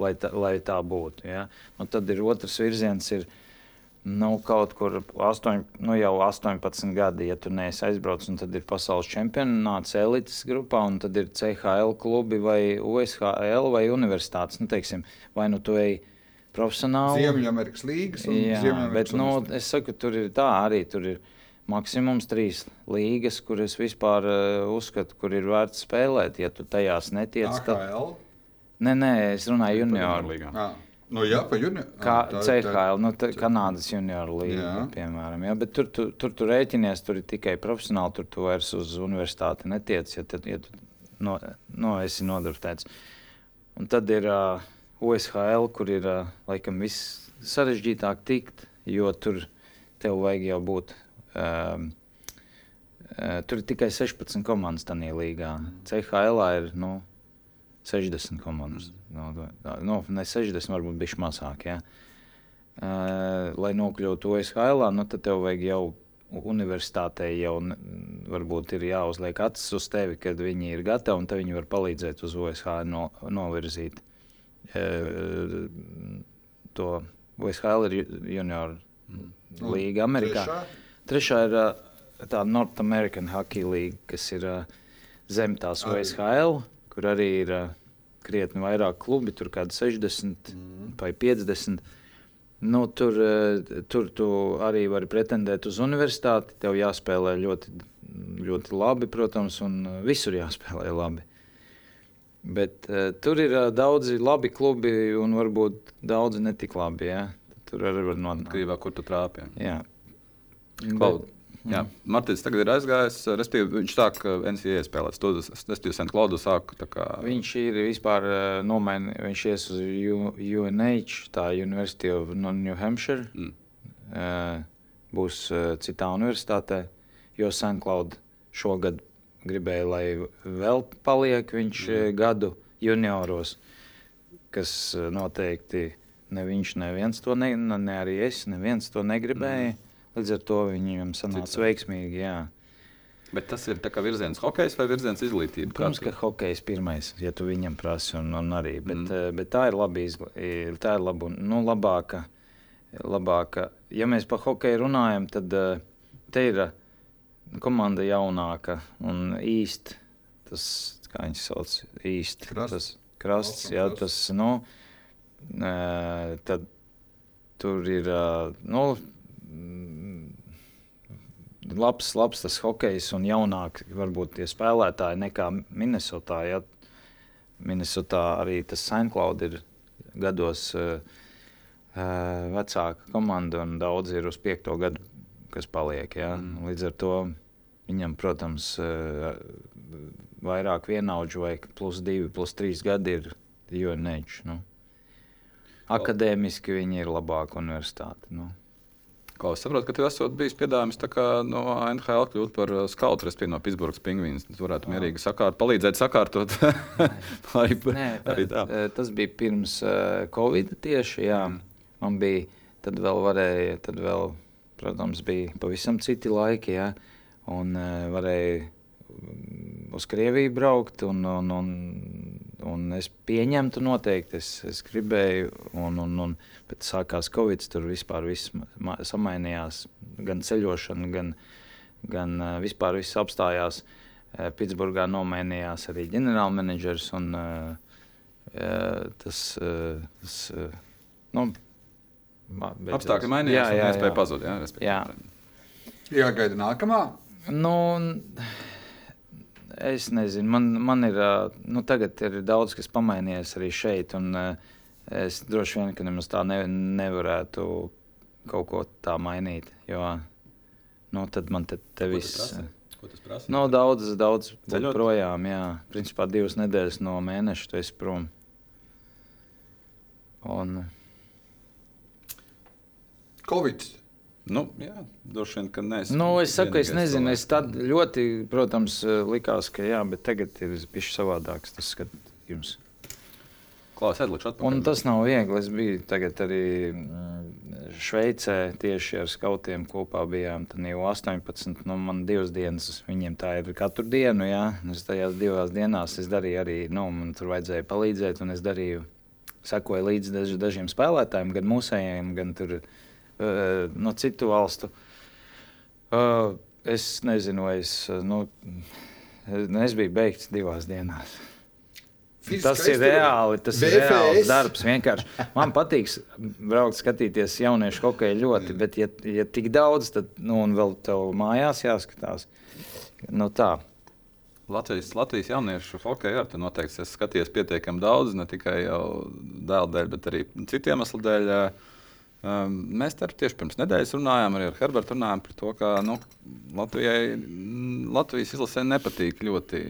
lai tā, lai tā būtu. Ja? Nu, tad ir otrs virziens. Ir, Nu, kaut kur 8, nu jau 18 gadi, ja tu neesi aizbraucis, un tad ir pasaules čempionāts elites grupā, un tad ir CHL klubi vai USHL vai universitātes. Nu, teiksim, vai nu tu ej profesionāli? Ziemeļamerikas un Jā, bet nu, es saku, tur ir tā arī. Tur ir maksimums trīs līgas, kuras vispār uh, uzskatu, kur ir vērts spēlēt. Ja tu tajās netiec, tad. Nē, nē, es runāju junioru. līgā. Ah, nu, jā, pa juni... Kā Ah, tā- tā- CHL, nu, tā, Kanādas junioru līnija, Jā. piemēram. Ja, bet tur tu, tur tu rēķinies, tur ir tikai profesionāli, tur tu vairs uz universitāti netiec, ja, tad, ja tu no, no, esi nodarbots. Un tad ir uh, OSHL, kur ir uh, laikam viss sarežģītāk tikt, jo tur tev vajag jau būt. Um, uh, tur ir tikai 16 komandas tajā līgā. CHL ir nu, 60 komandas. No, no, ne 60, varbūt bija mazāk. Ja? Uh, lai nokļūtu OSHL, nu, tad tev vajag jau universitātei jau varbūt ir jāuzliek acis uz tevi, kad viņi ir gatavi, un tad viņi var palīdzēt uz OSHL no, novirzīt. Uh, to OSHL ir ju- junior Un līga Amerikā. trešā? Trešā ir uh, tā North American Hockey League, kas ir uh, zem tās Arī. Kur arī ir uh, krietni vairāk klubi, tur kādi 60 Mm. vai 50. Nu, tur, uh, tur tu arī vari pretendēt uz universitāti. Tev jāspēlē ļoti, ļoti labi, protams, un visur jāspēlē labi. Bet uh, tur ir uh, daudzi labi klubi, un varbūt daudzi netik labi. Ja? Tur arī var nonākt. Krīvā, kur tu trāpi. Jā. Jā, Martins tagad ir aizgājis. Respektīvi, viņš sāk NCAA spēlēt. Es St. Klaudu sāku. Kā... Viņš ir vispār nomainījis. Viņš ies uz UNH, tā University of New Hampshire. Mm. Būs citā universitātē, jo. Cloud šogad gribēja, lai vēl paliek viņš mm. gadu junioros, kas noteikti ne viņš, neviens to ne, ne arī es, neviens to negribēja. Mm. Līdz ar to viņam sanāca veiksmīgi. Jā. Bet tas ir virziens hokejs vai virziens izglītība? Protams, ka hokejs pirmais, ja tu viņam prasi, un, un arī. Bet, mm. bet tā ir laba izglītība. Tā ir laba, nu, labāka, labāka. Ja mēs par hokeju runājam, tad te ir komanda jaunāka un īsti. Tas, kā viņi sauc, īsti. Krasts. Tas krasts, jā, tas, nu, tad tur ir, nu, labs, labs tas hokejs un jaunāk varbūt tie spēlētāji nekā Minnesotā. Ja? Minnesotā arī tas Sankloud ir gados uh, uh, vecāka komanda un daudz ir uz piekto gadu, kas paliek. Ja? Mm. Līdz ar to viņam, protams, uh, vairāk vienaudžu vai plus divi, plus trīs gadi ir UNH. Nu. Akadēmiski viņi ir labāka universitāte. Nu. Kā es saprotu, ka tu esat bijis piedāvājums no NHL kļūt par uh, skautu, respektīvi no Pitsburgas pingvīnas. Tu varētu mierīgi sakārt, palīdzēt sakārtot. arī, Nē, arī tā. Tas bija pirms uh, Covid tieši. Jā. Mm. Man bija, tad vēl varēja, tad vēl, protams, bija pavisam citi laiki, jā. Un uh, varēja uz Krieviju braukt. Un, un, un, un es pieņemtu noteikti, es, es gribēju, un, un, un, bet sākās Covid, tur vispār viss samainījās. Gan ceļošana, gan, gan vispār viss apstājās. Pitsburgā nomainījās arī ģenerālmenedžers. Un, tas, tas nu, apstākļi mainījās, jā, jā, jā. pazud. Jā, jā. Jāgaida nākamā. Nu, Es nezinu, man, man ir, nu, tagad ir daudz kas pamainījies arī šeit. Un, es droši vien, ka nemaz tā ne, nevarētu kaut ko tā mainīt. Jo nu, tad man te, te viss. Ko tas prasa? No nu, daudz, daudz projām. Jā, principā divas nedēļas no mēneša tu esi prom. Un... Covid Nu, jā, droši vien, ka nē. Nu, es saku, es nezinu. Es tad ļoti, protams, likās, ka jā, bet tagad ir bijis savādāks tas skatījums. Atlikšu atpakaļ. Un tas nav viegli. Es biju tagad arī mm, Šveicē tieši ar skautiem kopā bijām. Tad jau 18, nu man divas dienas, viņiem tā ir katru dienu, jā. Es tajās divās dienās es darīju arī, nu, man tur vajadzēja palīdzēt, un es darīju, sekoju līdzi daž, dažiem spēlētājiem, gan mūsējiem, gan tur Eh, no citu valstu. Uh, es nezinu, vai es, eh, nu, es biju beigts divās dienās. Fiziskais tas ir reāli, tas VFS. ir reāls darbs. Vienkārši. Man patīk braukt, skatīties jauniešu hokeju ļoti, bet, ja, ja tik daudz, tad nu, vēl tev mājās jāskatās. Nu, tā. Latvijas, Latvijas jauniešu hokeja ar to noteikti es skatījos pietiekami daudz, ne tikai jau dēļ dēļ, bet arī citu iemeslu dēļ. Uh, Um, mēs tieši pirms nedēļas runājām ar Herbertu par to, ka nu, Latvijai, Latvijas izlasē nepatīk ļoti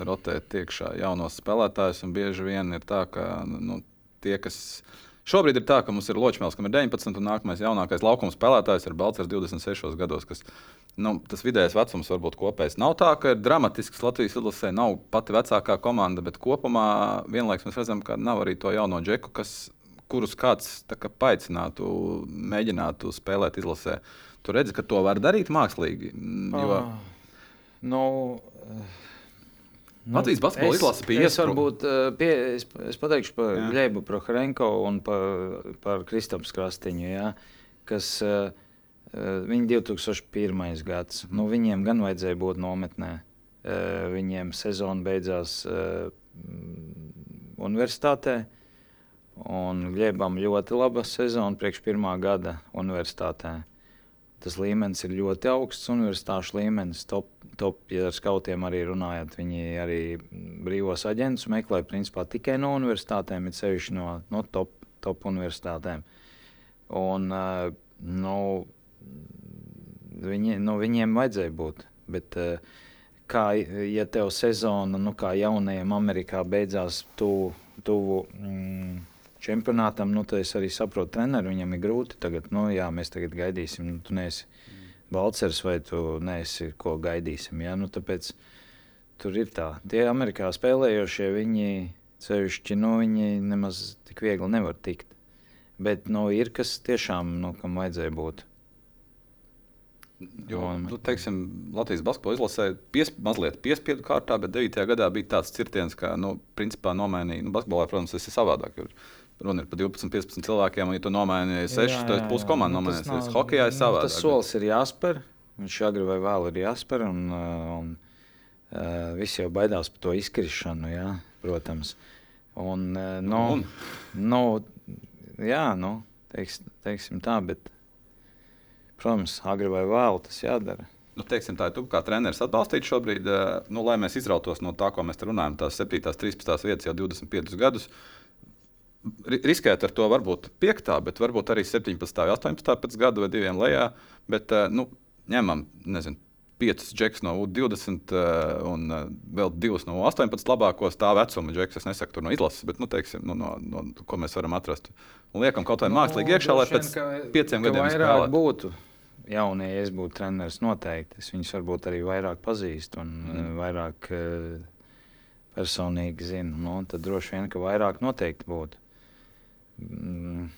rotēt iekšā jaunos spēlētājus. Bieži vien ir tā, ka nu, tie, kas šobrīd ir tā, ka mums ir Ločmēls, kam ir 19, un nākamais jaunākais laukuma spēlētājs ir Balčers 26 gados. Kas, nu, tas vidējais vecums varbūt kopējs nav tā, ka ir dramatisks. Latvijas izlasē nav pati vecākā komanda, bet kopumā vienlaikus mēs redzam, ka nav arī to jauno džeku, kas kurus kāds kā, paaicinātu, mēģinātu spēlēt izlasē. Tu redzi, ka to var darīt mākslīgi. Mm, jo... Ah, nu, Nu, Latvijas basketbola izlase pie es, varbūt, eh, pie, es, es pateikšu par Glēbu Prohorenko un par, par Kristaps Krastiņu, ja, kas uh, viņi 2001. gads. Nu, viņiem gan vajadzēja būt nometnē. Viņiem sezona beidzās universitātē. Uh, Un Gļēbam ļoti laba sezona priekš pirmā gada universitātē. Tas līmenis ir ļoti augsts, universitāšu līmenis. Top, top, ja ar skautiem arī runājat, viņi arī brīvos aģentus meklē principā tikai no universitātēm, it sevišķi no, no top, top universitātēm. Un, uh, nu, viņi, nu, viņiem vajadzēja būt. Bet, uh, kā ja tev sezona, nu, kā jaunajiem Amerikā beidzās tuvu, tuvu mm, čempionātam, nu, tad es arī saprotu, treneru viņam ir grūti. Tagad, nu, jā, mēs tagad gaidīsim, nu, tu neesi Balcers vai tu neesi, ko gaidīsim. Ja? Nu, tāpēc tur ir tā. Tie Amerikā spēlējošie, viņi sevišķi, nu, viņi nemaz tik viegli nevar tikt. Bet nu, ir kas tiešām, nu, kam vajadzēja būt. Jo, nu, teiksim, Latvijas basketbola izlasē pies, mazliet piespiedu kārtā, bet 9. gadā bija tāds cirtiens, ka, nu, principā nomainīja, nu, basketbolā, protams, tas ir savādāk. Jo runa ir par 12, 15 cilvēkiem, un, ja tu nomainīji 6, tad pusi komandas Nu, nomainīsies. Hokejā ir nu, savādāk. Tas solis ir jāspēr. Viņš agri vai vēl ir jāspēr. Un, uh, un, uh, visi jau baidās par to izkrišanu, jā, protams. Un, uh, nu, Un? nu, jā, nu, teiks, teiksim tā, bet, protams, agri vai vēl tas jādara. Nu, teiksim, tā tu kā treneris atbalstīt šobrīd, eh, nu, lai mēs izrautos no tā, ko mēs runājam, tās 7, 13 vietas jau 25 gadus. Ri- Riskēt ar to varbūt 5, bet varbūt arī 17, 18 pēc gada vai diviem lejā. Bet eh, nu, ņemam, nezinu, 5 džeks no U20 eh, un eh, vēl 2 no 18 labākos tā vecuma džeks. Es nesaku tur no izlases, bet, nu, teiksim, nu, no, no, ko mēs varam atrast. Un liekam kaut vai mākslīgi iekšā, lai pēc pieciem gadiem vairāk spēlētu. būtu. Jaunie, ja es būtu treneris, noteikti. Es viņus varbūt arī vairāk pazīstu un Mm. vairāk personīgi zinu. Nu, tad droši vien, ka vairāk noteikti būtu. Mm.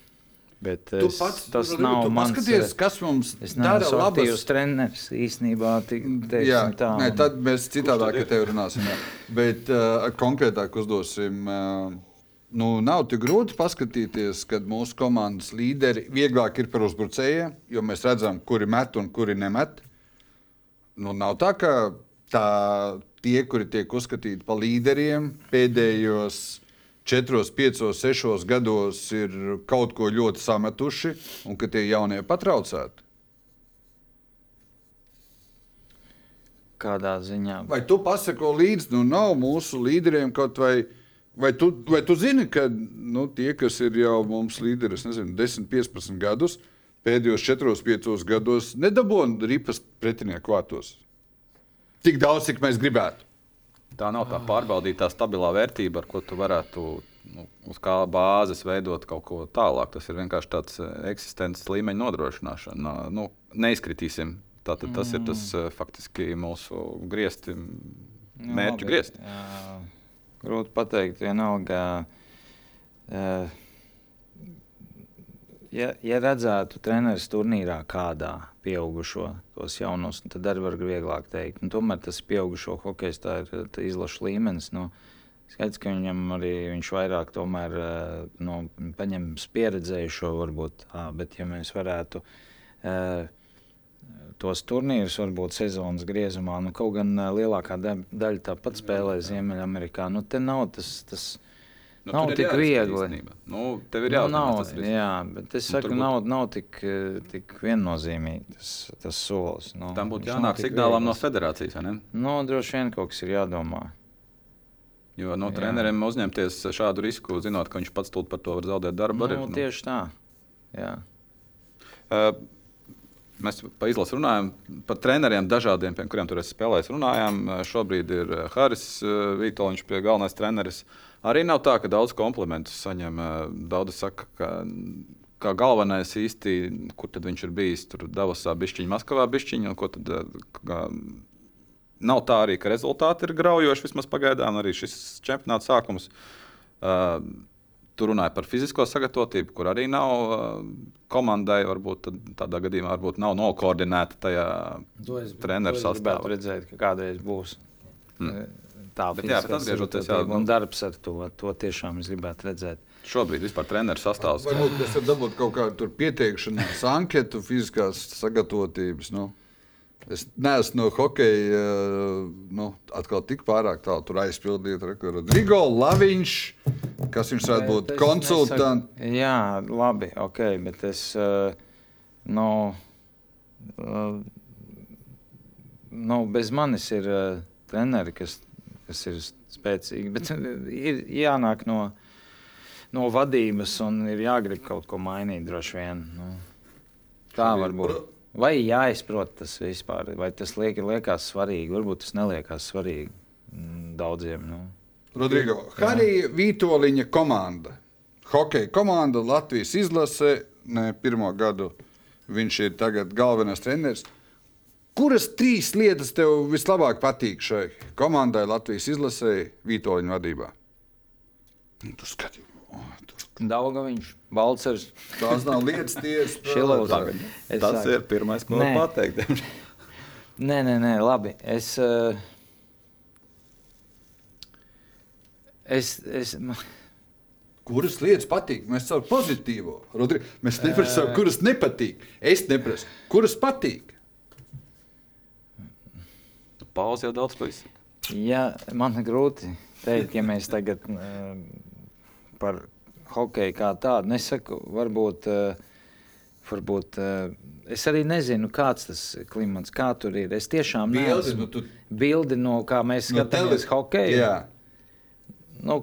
Bet Tu es, pats tas Rodrigo, nav tu mans. paskaties, kas mums Es dara neesmu aktīvs treneris īstenībā. Tik, Jā, teiksim, tā, nē, tad mēs citādāk ar tevi runāsim. jā. Bet uh, konkrētāk uzdosim. Uh, nu, nav tik grūti paskatīties, kad mūsu komandas līderi vieglāk ir par uzbrucējiem, jo mēs redzam, kuri met un kuri nemet. Nu, nav tā, ka tā, tie, kuri tiek uzskatīti par līderiem, pēdējos 4, 5, 6 gados ir kaut ko ļoti sametuši, un ka tie jaunie patraucēti. Kādā ziņā? Vai tu pasako līdzi, nu nav mūsu līderiem kaut vai. Vai tu, vai tu zini, ka nu, tie, kas ir jau mums līderi, es nezinu, 10, 15 gadus, pēdējos 4, 5 gados nedabūna ripas pretinieku vārtos? Tik daudz, cik mēs gribētu. Tā nav tā pārbaudītā stabilā vērtība, ar ko tu varētu nu, uz kā bāzes veidot kaut ko tālāk. Tas ir vienkārši tāds eh, eksistences līmeņa nodrošināšana. Nu, neizkritīsim. Tātad tas ir tas eh, faktiski mūsu griezti, Nu, mērķu labi, griezt. jā, Grūti pateikt, vienalga. eh, Ja, ja redzētu treneris turnīrā kādā pieaugušo tos jaunos, tad arī var vieglāk teikt. Un tomēr tas pieaugušo hokejs tā ir tā izlaša līmenis. Nu, Skaidrs, ka viņam arī viņš vairāk tomēr, nu, paņems pieredzējušo, varbūt. Tā, bet, ja mēs varētu uh, tos turnīrus, varbūt sezonas griezumā. Nu, kaut gan uh, lielākā da daļa tāpat spēlē Ziemeļamerikā. Nu, te nav tas. tas Nu, nav tik viegli. Nu, tev ir nu, jāatzīst, nav, tas jā, bet es Nu, saku, tur būtu- nav, tik, eh, tik viennozīmīgi tas, tas solis. Nu, Tam būtu jānāk signālam no federācijas. vai ne? Nu, droši vien kaut kas ir jādomā. Jo no Jā. treneriem uzņemties šādu risku, zinot, ka viņš pats tūlīt par to var zaudēt darbu. Nu, arī, nu. tieši tā. Jā. Uh, Mēs par izlasi runājam, par treneriem dažādiem, pie kuriem tur esmu spēlējis. Runājām. Uh, Šobrīd ir uh, Haris uh, Vitoļņš, pie galvenais treneris. Arī nav tā, ka daudz komplimentus saņem. Daudz saka, ka kā galvenais īsti, kur tad viņš ir bijis. Tur Davosā, Bišķiņā, Maskavā, ko Tad, kā, nav tā arī, ka rezultāti ir graujoši vismaz pagaidām. Arī šis čempionāta sākums. Uh, Tur runāja par fizisko sagatavotību, kur arī nav uh, komandai. Varbūt tad, tādā gadījumā varbūt nav nokoordinēta tajā gribētu sastāvā. redzēt, ka kādreiz būs. Mm. Tā Bet jā, bet atgriežoties, jā, sagatavotība nu- un darbs ar to, to tiešām es gribētu redzēt. Šobrīd vispār treneru sastāvs. Varbūt mēs varam dabūt kaut kādu tur pieteikšanās anketu, fiziskās sagatavotības. Nu. Es neesmu no hokeja, eh, nu, atkal tik pārāk tālu tur aizpildīt. Rodrigo Laviņš, kas viņš varētu būt konsultants. Jā, labi, ok, bet es. Uh, nu, uh, nu, bez manis ir treneri, kas, kas ir spēcīgi. Bet ir jānāk no, no vadības un ir jāgrib kaut ko mainīt droši vien. Nu, tā var būt. Vai jāizprot tas vispār, vai tas liek, liekas svarīgi? Varbūt tas neliekas svarīgi mm, daudziem. Nu. Rodrigo, Harija Vitoļiņa komanda. Hokeja komanda Latvijas izlase, ne pirmo gadu viņš ir tagad galvenais treneris. Kuras trīs lietas tev vislabāk patīk šai komandai Latvijas izlasē Vitoļiņa vadībā? Nu, tu skaties, Daugaviņš, Balcers. Tās nav lietas, tie ir Šilovs. Tas saku. ir pirmais, ko Nē. pateikt. Nē, nē, nē, labi. Es, eh, es, es, Kuras lietas patīk? Mēs esam pozitīvo. Rodri, mēs neprasām, kuras nepatīk. Es neprasu, kuras patīk. Pauls jau daudz izsaka. ja, man ir grūti teikt, ja mēs tagad eh, par hokeju kā tādu nesaku, varbūt. eh, Varbūt uh, es arī nezinu, kāds tas klimats, kā tur ir. Es tiešām Bildi, nu tu- bildi no kā mēs skatāmies tele- hokeju. Jā. Nu,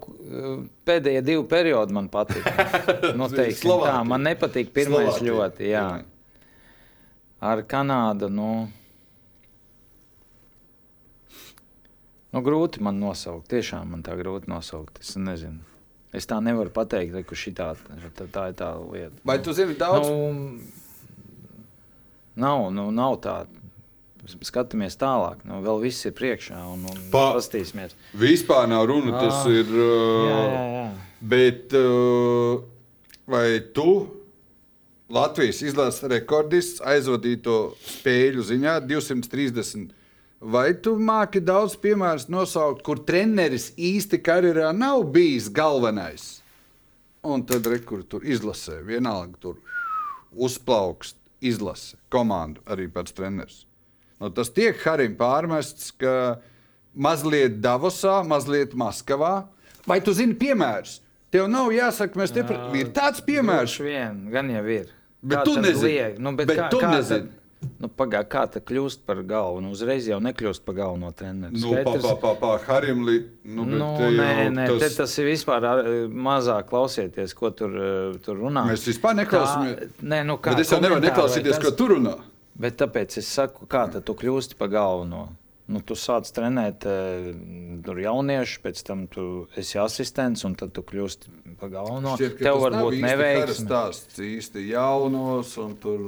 pēdējie divi periodi man patīk. Nu, teiksim, tā, man nepatīk pirmais Slovākija. ļoti. Jā. Ar Kanādu. Nu, nu, grūti man nosaukt. Tiešām man tā grūti nosaukt. Es nezinu. Es tā nevaru pateikt, ka šitā, tā, tā ir tā lieta. Vai tu zini daudz? Nu, nav, nu, nav tā. Skatāmies tālāk. Nu, vēl viss ir priekšā un, un Pa- paskatīsimies. Vispār nav runa. Tas Ah. ir. Uh, Jā, jā, jā. Bet uh, vai tu Latvijas izlases rekordists aizvadīto spēļu ziņā 230? Vai tu māki daudz piemērus nosaukt, kur treneris īsti karjerā nav bijis galvenais? Un tad rekur tur izlasē, vienalga tur uzplaukst, izlase, komandu arī pats treneris. Nu, tas tiek Harim pārmests, ka mazliet Davosā, mazliet Maskavā. Vai tu zini piemērus? Tev nav jāsaka, mēs te par... ir tāds piemērs. Vien, gan jau ir. Bet Kā tu nezini. liek? Nu, bet Bet kā, tu nezini. Tad, nu, pagā, kā tā kļūst par galvu? Nu, uzreiz jau nekļūst par galveno treneru. Nu, pa, pa, pa, pa Harim li... Nu, Nu, nē, nē, tas... tas... tas ir vispār mazāk klausieties, ko tur, eh, tur runā. Mēs vispār neklausāmies. Nē, nu, kā, Bet es jau nevaru neklausīties, tas- ko tu runā. Bet tāpēc es saku, kā tu kļūsti par galveno. Nu, tu sāc trenēt eh, tur jauniešu, pēc tam tu esi asistents, un tad tu kļūsti par galveno. Šķiet, Tev tas varbūt īsti kara neveiksmi. stāsts īsti jaunos un tur...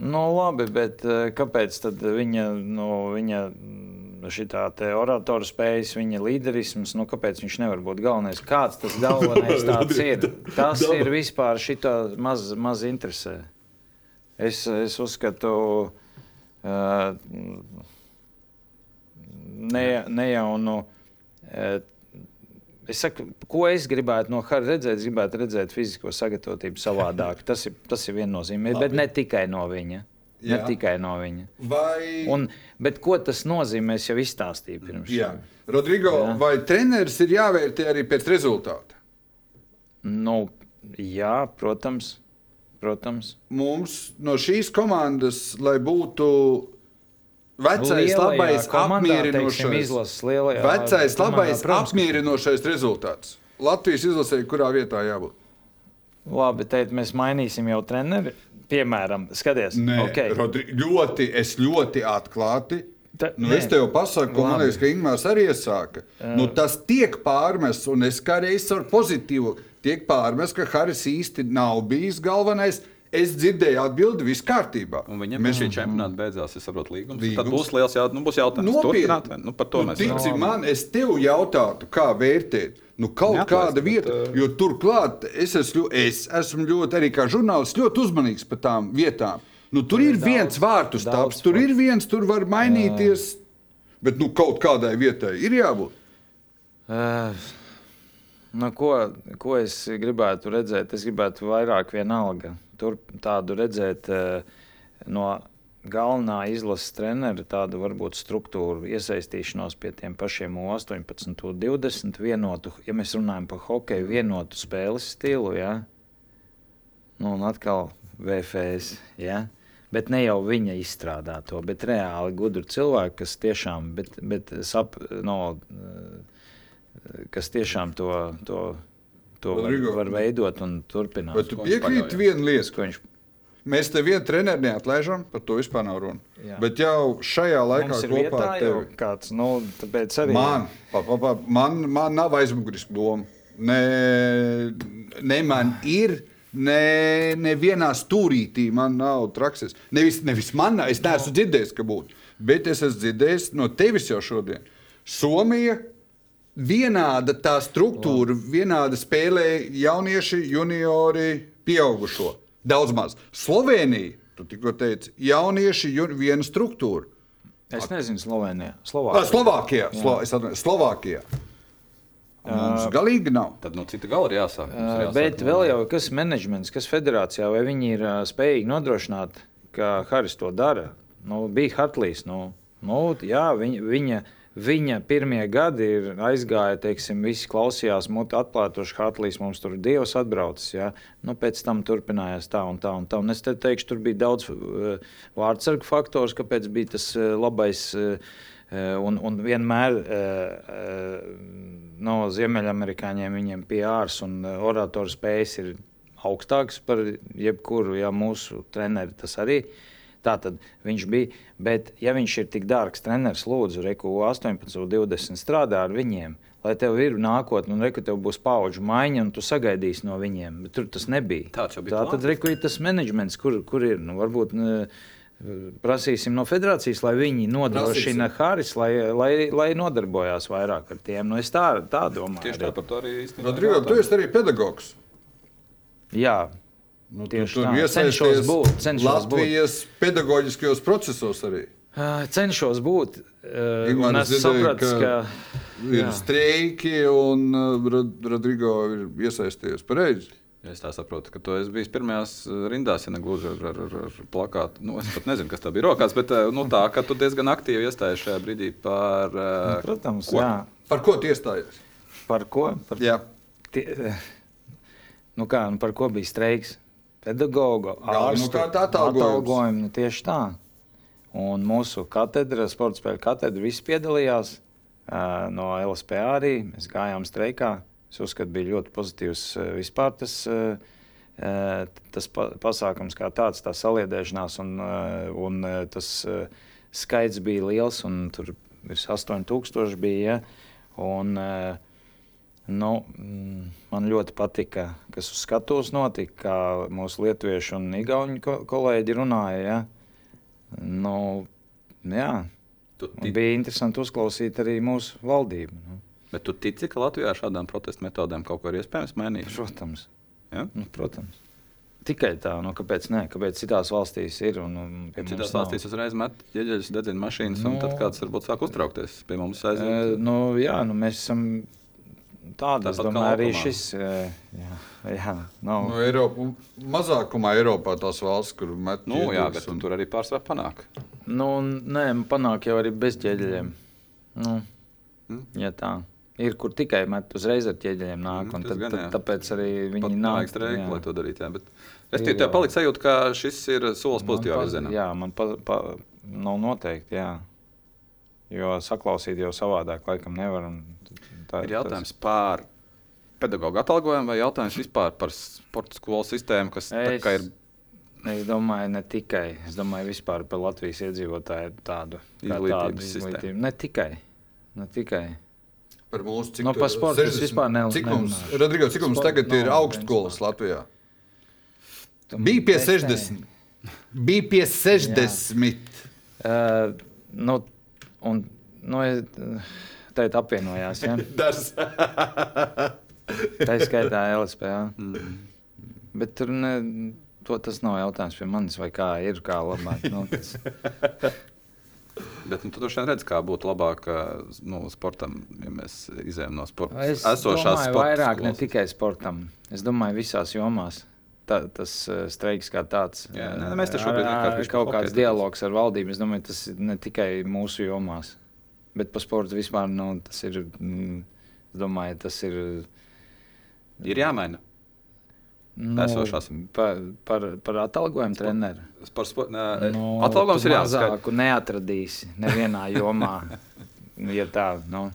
Nu, labi, bet eh, kāpēc viņa, nu, viņa šitā te oratora spējas, viņa līderisms, nu, kāpēc viņš nevar būt galvenais? Kāds tas galvenais tāds ir? Tas ir vispār šito maz, maz interesē. Es, es uzskatu, uh, ne, ne jau nu, uh, Es saku, ko es gribētu no Harra redzēt? Es gribētu redzēt fizisko sagatavotību savādāk. Tas ir, tas ir viennozīmīgi, bet ne tikai no viņa. Ne Jā. tikai no viņa. Vai... Un, bet ko tas nozīmē? Es jau izstāstīju pirms tam. Rodrigo, Jā. vai treneris ir jāvērtē arī pēc rezultāta? Nu, jā, protams. protams. Mums no šīs komandas, lai būtu vecais, Lielajā labais, komandā, teiksim, apmierinošais, izlases lielajā vecais, labais, protams, ka- apmierinošais rezultāts. Latvijas izlasē, kurā vietā jābūt? Labi, teikt, mēs mainīsim jau treneri. Piemēram, skaties, Nē, okay. Rodri, ļoti, es ļoti atklāti. Ta- Nu, nē. es tev pasaku, ko man liekas, ka Ingūns arī iesāka. Nu, tas tiek pārmests, un es kā reizes ar pozitīvu tiek pārmests, ka Haris īsti nav bijis galvenais. Es dzirdēju atbildi, viss kārtībā. Un viņam Mēs... šī čempionāta beidzās, es saprotu, līgums. Līgums. Tad būs liels jautājums, nu, būs jautājums, turpināt, vai? Nu, par to nu, mēs tici man, es tev jautātu, kā vērtēt. Nu, kaut Neatlaist, kāda bet, vieta, uh, jo turklāt es esmu, es esmu ļoti, arī kā žurnālists, ļoti uzmanīgs par tām vietām. Nu, tur ir daudz- viens vārtu stāsts, tur ir viens, tur var mainīties. Bet nu, kaut kādai vietai ir jābūt. Uh, nu, ko, ko es gribētu redzēt? Es gribētu vairāk vienalga. Tur tādu redzēt uh, no galvenā izlases trenera, tādu varbūt struktūru, iesaistīšanos pie tiem pašiem 18, 20, vienotu, ja mēs runājam par hokeju, vienotu spēles stilu. Ja? Nu, un atkal VFS. Ja? Bet ne jau viņa izstrādā to, bet reāli gudri cilvēki, kas tiešām, bet, bet sap, no, eh, kas tiešām to, to, to var, var veidot un turpināt. Bet tu piekrīti lietu, Ko viņš Mēs te vienu treneru neatlaižam, par to vispār nav runa. Jā. Bet jau šajā laikā kopā ar tevi. kāds, nu, tāpēc arī. Man, pa, pa, pa, man, man nav aizmuguriska doma. Ne, ne man ir. Ne, nevienā stūrītī man nav trakses. Nevis, nevis man, es neesmu dzirdējis, ka būtu. Bet es esmu dzirdējis no tevis jau šodien. Somija vienāda tā struktūra, vienāda spēlē jaunieši, juniori, pieaugušo. Daudz maz. Slovenija, tu tikko teici, jaunieši, jun, viena struktūra. Es nezinu, Slovenijā. Slovākijā. Slovākijā. Slo, es atvainojos, Slovākijā. Mums galīgi nav. Tad no cita gala ir jāsāk. Jāsāk Bet vēl jau kas menedžments, kas federācijā, vai viņi ir spējīgi nodrošināt, ka Haris to dara? Nu, bija Hartlīs. Nu, nu, jā, viņa, viņa, viņa pirmie gadi ir aizgāja, teiksim, visi klausījās, muti atklātoši Hartlīs, mums tur Dievs atbraucis. Jā. Nu, pēc tam turpinājās tā un tā un tā. Un es te teikšu, tur bija daudz uh, vārdsargu faktors, kāpēc bija tas uh, labais. Uh, un, un vienmēr no Ziemeļamerikāņiem viņiem PRs un oratoru spējas ir augstākas par jebkuru ja, mūsu treneri. Tas arī tā tad viņš bija. Bet, ja viņš ir tik dārgs treneris, lūdzu, reku 18, 20 strādā ar viņiem. Lai tev ir nākotne, un reku tev būs paudžu maiņa, un tu sagaidīsi no viņiem. Bet tur tas nebija. Tāds jau bija Tā tad plāns. reku ir tas menedžments, kur, kur ir. Nu, varbūt, Prasīsim no federācijas, lai viņi nodrošina Haris, lai, lai, lai nodarbojās vairāk ar tiem. Nu, es tā, tā domāju. Tieši tā par to arī īstenībā. Rodrigo, tu esi arī pedagogs. Jā, Nu, Tieši tu tur tā. Cenšos būt, cenšos Latvijas pedagoģiskajos procesos arī. Ā, cenšos būt. Ingmārs un Es sapratu, ka- ka. Ir Jā. streiki, un uh, Rod- Rodrigo ir iesaistījies pareizi. Es tā saprotu, ka tu esi bijis pirmajās rindās, ja ne gluži ar, ar, ar, ar plakātu. Nu, es pat nezinu, kas tā bija rokās, bet nu, tā, ka tu diezgan aktīvi iestājies šajā brīdī par. eh, Protams, ko? jā. Par ko tu iestājies? Par ko? Par, Jā. tie, nu kā, nu par ko bija streiks? Pedagogu, Galvenokārt atalgojums. atalgojumi. Nu, tieši tā. Un mūsu katedra, sporta spēļu katedra, visi piedalījās. ā, No LSP arī mēs gājām streikā. Es uzskatu, bija ļoti pozitīvs ā, vispār tas, ā, tas pa- pasākums kā tāds, tā saliedēšanās. Un, un tas skaits bija liels, un tur virs 8000 bija. Ja? Un, ā, Nu, mm, man ļoti patika, kas uz skatuves notika, kā mūsu lietuviešu un igauņu ko kolēģi runāja. Ja? Nu, jā, Tu un ti- bija interesanti uzklausīt arī mūsu valdību. Nu, Bet tu tici, ka Latvijā šādām protestu metodēm kaut ko ir iespējams mainīt? protams, Ja? nu, protams. Tikai tā, nu, kāpēc ne? Kāpēc citās valstīs ir un, un Citās mums nav? valstīs uzreiz met ieģeļus, dedzina mašīnas, un Nu. tad kāds varbūt sāk uztraukties. Pie mums E, aiziet. nu, jā, nu, mēs esam Tāpat kā domāju, arī šis. e, Jā, jā, nav. No Eiropa, mazākumā Eiropā tās valsts, kur met Nu, jā, ķieģeļus bet un- tur arī pārsvarā panāk. Nu, nē, panāk jau arī bez ķieģeļiem. Nu, Mm. ja tā. Ir, kur tikai met uzreiz ar ķieģeļiem nāk, Mm, un tad, gan, tad, jā. tāpēc arī Pat viņi nevajag nāk. streiku, jā. lai to darītu. Jā, bet es Ir tikai tev paliku sajūta, ka šis ir solis pozitīvā virzienā. Jā, man pa, pa, nav noteikti, jā. Jo saklausīt jau savādāk, laikam nevar. Tā, Ir jautājums par pedagoģu atalgojumu vai jautājums vispār par sporta skolu sistēmu, kas Es, ir es domāju, ne tikai. Es domāju, vispār par Latvijas iedzīvotāju tādu Izglītības tādu sistēmu. izglītību. Ne tikai. Ne tikai. Par mūsu cik Nu, tu- par sportu es 60 vispār ne- Cik mums. Rodrigo, cik mums tagad ir nav augstskolas viens Latvijā? Tu Bija pie testē. 60. Bija pie 60. Uh, nu, un, nu, es- ir apvienojās. Ja? Tā ir skaitā LSP. Ja? Bet tur ne, to, tas nav jautājums pie manis, vai kā ir, kā labāk. Nu, tas, Bet nu, tu droši vien redzi, kā būtu labāk nu, sportam, ja mēs izējām no sporta. es domāju, vairāk ne skolas. tikai sportam. Es domāju, visās jomās. Tā, tas uh, streiks kā tāds. Nē, mēs te šobrīd ar- ar- kaut kāds dialogs ar valdību. Es domāju, tas ir ne tikai mūsu jomās, bet par sportu vispār. Nu, tas ir. Mm, es domāju, tas ir. Ir jāmaina. Nu, Esošās. par, par, par atalgojumu treneru. Par sporta nu, Nu, atalgojums ir jāsaka. mazāku neatradīsi nevienā jomā. ja tā, nu,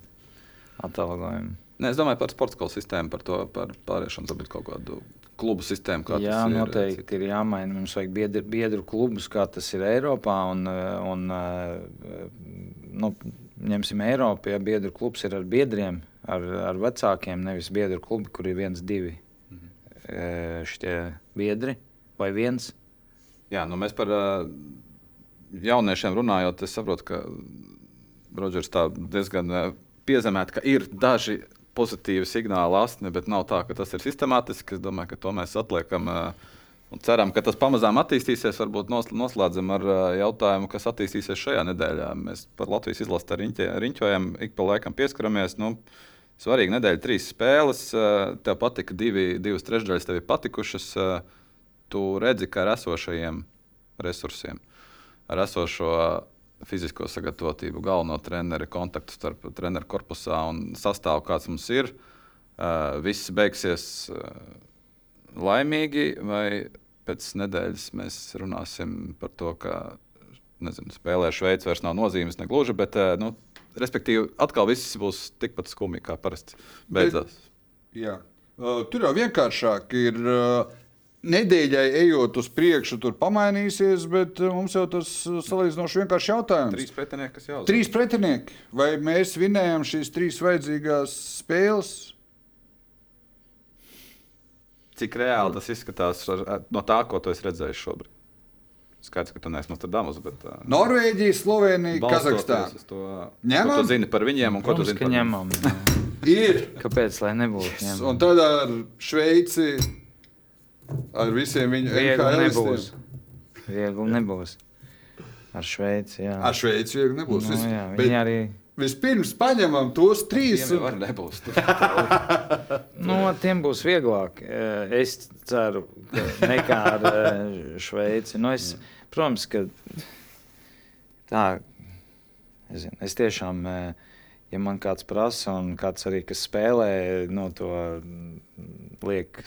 atalgojumu. Ne, es domāju par sporta skolu sistēmu, par to par pārēšanu, varbūt kaut kādu klubu sistēmu. kā Jā, ir, noteikti ir jāmaina. Mums vajag biedru, biedru klubus, kā tas ir Eiropā. Un, un, nu, ņemsim Eiropu, ja biedru klubs ir ar biedriem, ar, ar vecākiem, nevis biedru klubi, kur ir viens, divi mhm. šie biedri vai viens. Jā, nu mēs par uh, jauniešiem runājot, es saprotu, ka Rodžers tā diezgan uh, piezemēt, ka ir daži pozitīvi signāli astni, bet nav tā, ka tas ir sistemātiski. Es domāju, ka to mēs atliekam. Un ceram, ka tas pamazām attīstīsies. Varbūt noslēdzam ar jautājumu, kas attīstīsies šajā nedēļā. Mēs par Latvijas izlasi riņķojam, ik pa laikam pieskaramies. Nu, svarīga nedēļa, trīs spēles. Tev patika divi, divas trešdaļas, tev ir patikušas. Tu redzi, ka ar esošajiem resursiem, ar esošo fizisko sagatavotību, galveno treneru, kontaktu starp treneru korpusā un sastāvu, kāds mums ir. Uh, viss beigsies uh, laimīgi, vai pēc nedēļas mēs runāsim par to, ka nezinu, spēlē Šveice vairs nav nozīmes, ne gluži, bet uh, nu, respektīvi atkal viss būs tikpat skumji kā parasti beidzās. Bet, jā. Uh, tur jau vienkāršāk ir. Uh, nedēļai ejot uz priekšu, tur pamainīsies, bet eh, mums jau tas eh, salīdzinoši vienkārši jautājums. Trīs pretinieki, kas jau ir. Trīs pretinieki. Vai mēs vinējam šīs trīs vajadzīgās spēles? Cik reāli tas izskatās ar, no tā, ko tu esi redzējis šobrīd? Skaidrs, ka tu neesi Nostradamus. Bet, uh, Norvēģija, Slovenija, Kazahstāna. Ņemam? Ko tu zini par viņiem un ko Protams, tu zini par ņemam? ir. Kāpēc? Lai nebūtu. Ņemam. Un tad ar Šveici ar visiem viņu Viegli nebūs. Viegli nebūs. Ar Šveici. Jā. Ar Šveici viegli nebūs. Nu, jā, bet viņi arī. Vispirms paņemam tos trīs. Viņiem jau nebūs. Nu, ar tiem būs vieglāk. eh, Es ceru, ka nekā ar eh, Šveici. Nu, es, protams, ka tā. Es, zinu, es tiešām, eh, ja man kāds prasa, un kāds arī kas spēlē no to mm, liek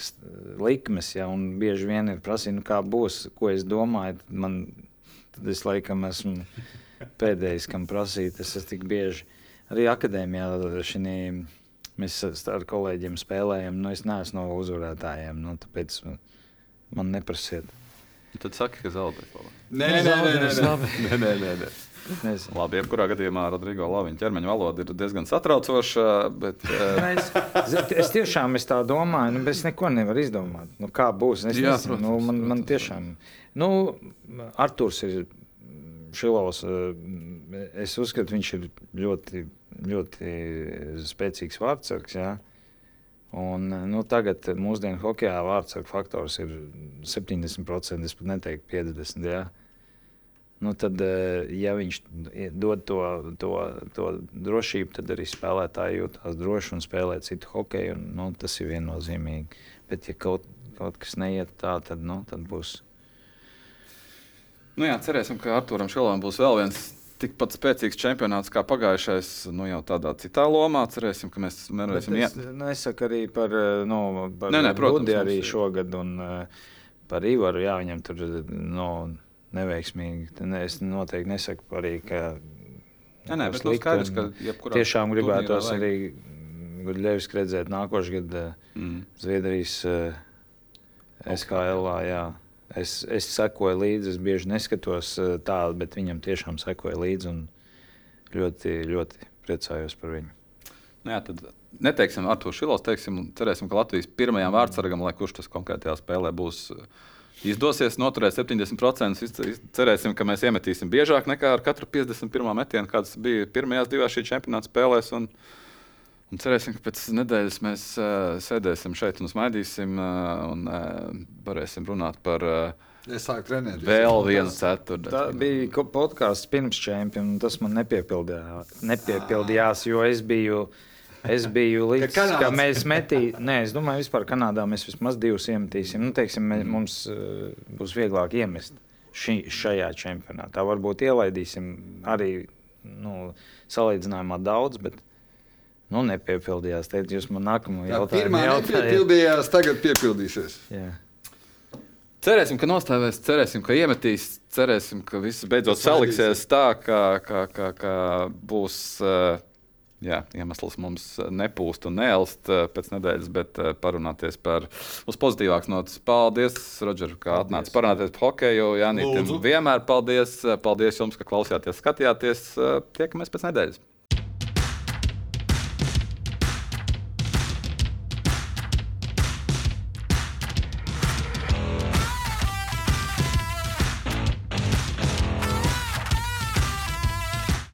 likmes, ja, un bieži vien ir prasījumi, nu, kā būs, ko es domāju, tad man, tad es laikam esmu pēdējais, kam prasīt. Tas ir tik bieži. Arī akadēmijā šī. Mēs ar kolēģiem spēlējam. Nu, es neesmu no uzvarētājiem. Nu, tāpēc man neprasiet. Tad saki, ka zaudēs. Nē, nē, nē, nē, nē. Labi. Nē, nē, nē. nē. Nezinu. Labi, jebkurā gadījumā Rodrigo Laviņa ķermeņa valoda ir diezgan satraucoša. Bet, eh, Es, es tiešām es tā domāju, nu, bet es neko nevaru izdomāt. Nu, kā būs? Es Jā, nezinu, protams, nu, man, man protams, tiešām. Nu, Arthurs ir Šilovs. eh, Es uzskatu, viņš ir ļoti, ļoti spēcīgs vārdsargs. Jā. Un, eh, nu, tagad mūsdienu hokeja vārdsargu faktors ir 70%, es pat neteiktu 50%. Jā. Nu, tad, eh, ja viņš dod to, to, to drošību, tad arī spēlētāji jūtas droši un spēlē citu hokeju. Un, nu, tas ir viennozīmīgi. Bet, ja kaut, kaut kas neiet tā, tad, nu, tad būs. Nu, jā, cerēsim, ka Arturam Šilovam būs vēl viens tikpat spēcīgs čempionāts kā pagājušais. Nu, jau tādā citā lomā. Cerēsim, ka mēs varēsim es nesaku arī par, eh, nu, par Nē, nē, protams, Rudi arī šogad. Un, eh, par Ivaru, jā, viņam tur nu, neveiksmīgi. Es noteikti nesaku arī, ka. Nē, nē, bet nu, skaidrs, ka jebkurā Tiešām gribētos arī Gudļevski redzēt nākošais gads Mm. Zviedrijas SKL. Jā. Es, es sekoju līdzi, es bieži neskatos uh, tādu, bet viņam tiešām sekoju līdzi un ļoti, ļoti priecājos par viņu. Nu, jā, tad neteiksim ar to šilos, teiksim, cerēsim, ka Latvijas pirmajam vārdsargam, lai kurš tas konkrētajā spēlē būs. uh, Izdosies noturēt 70%. Iz- iz- Cerēsim, ka mēs iemetīsim biežāk nekā ar katru 51. metienu, kāds bija pirmajās divās šī čempionāta spēlēs. Un, un cerēsim, ka pēc nedēļas mēs uh, sēdēsim šeit un smaidīsim uh, un uh, varēsim runāt par uh, Es sāku trenēt. vēl vienu ceturtdienu. Tā bija podkāsts pirms čempiona, un tas man nepiepildījās, nepiepildījās jo es biju. Es biju līdz Ka tam, ka mēs metījām, nē, es domāju, vispār Kanādā mēs vismaz divus iemetīsim. Nu, teiksim, mē, mums uh, būs vieglāk iemest ši, šajā čempionātā. Varbūt ielaidīsim arī nu, salīdzinājumā daudz, bet nu, nepiepildījās. Teikt, jūs man nākamo jautājumu pirmā jautājat. nepiepildījās, tagad piepildīsies. Jā. Cerēsim, ka nostāvēs, cerēsim, ka iemetīs, cerēsim, ka viss beidzot saliksies tā, ka, ka, ka, ka būs uh, jā, iemesls mums nepūst un neelst pēc nedēļas, bet parunāties par uz pozitīvākas notas. Paldies, Rodžer, kā atnācis parunāties par hokeju. Jā, vienmēr paldies. Paldies jums, ka klausījāties, skatījāties. Tiekamies pēc nedēļas.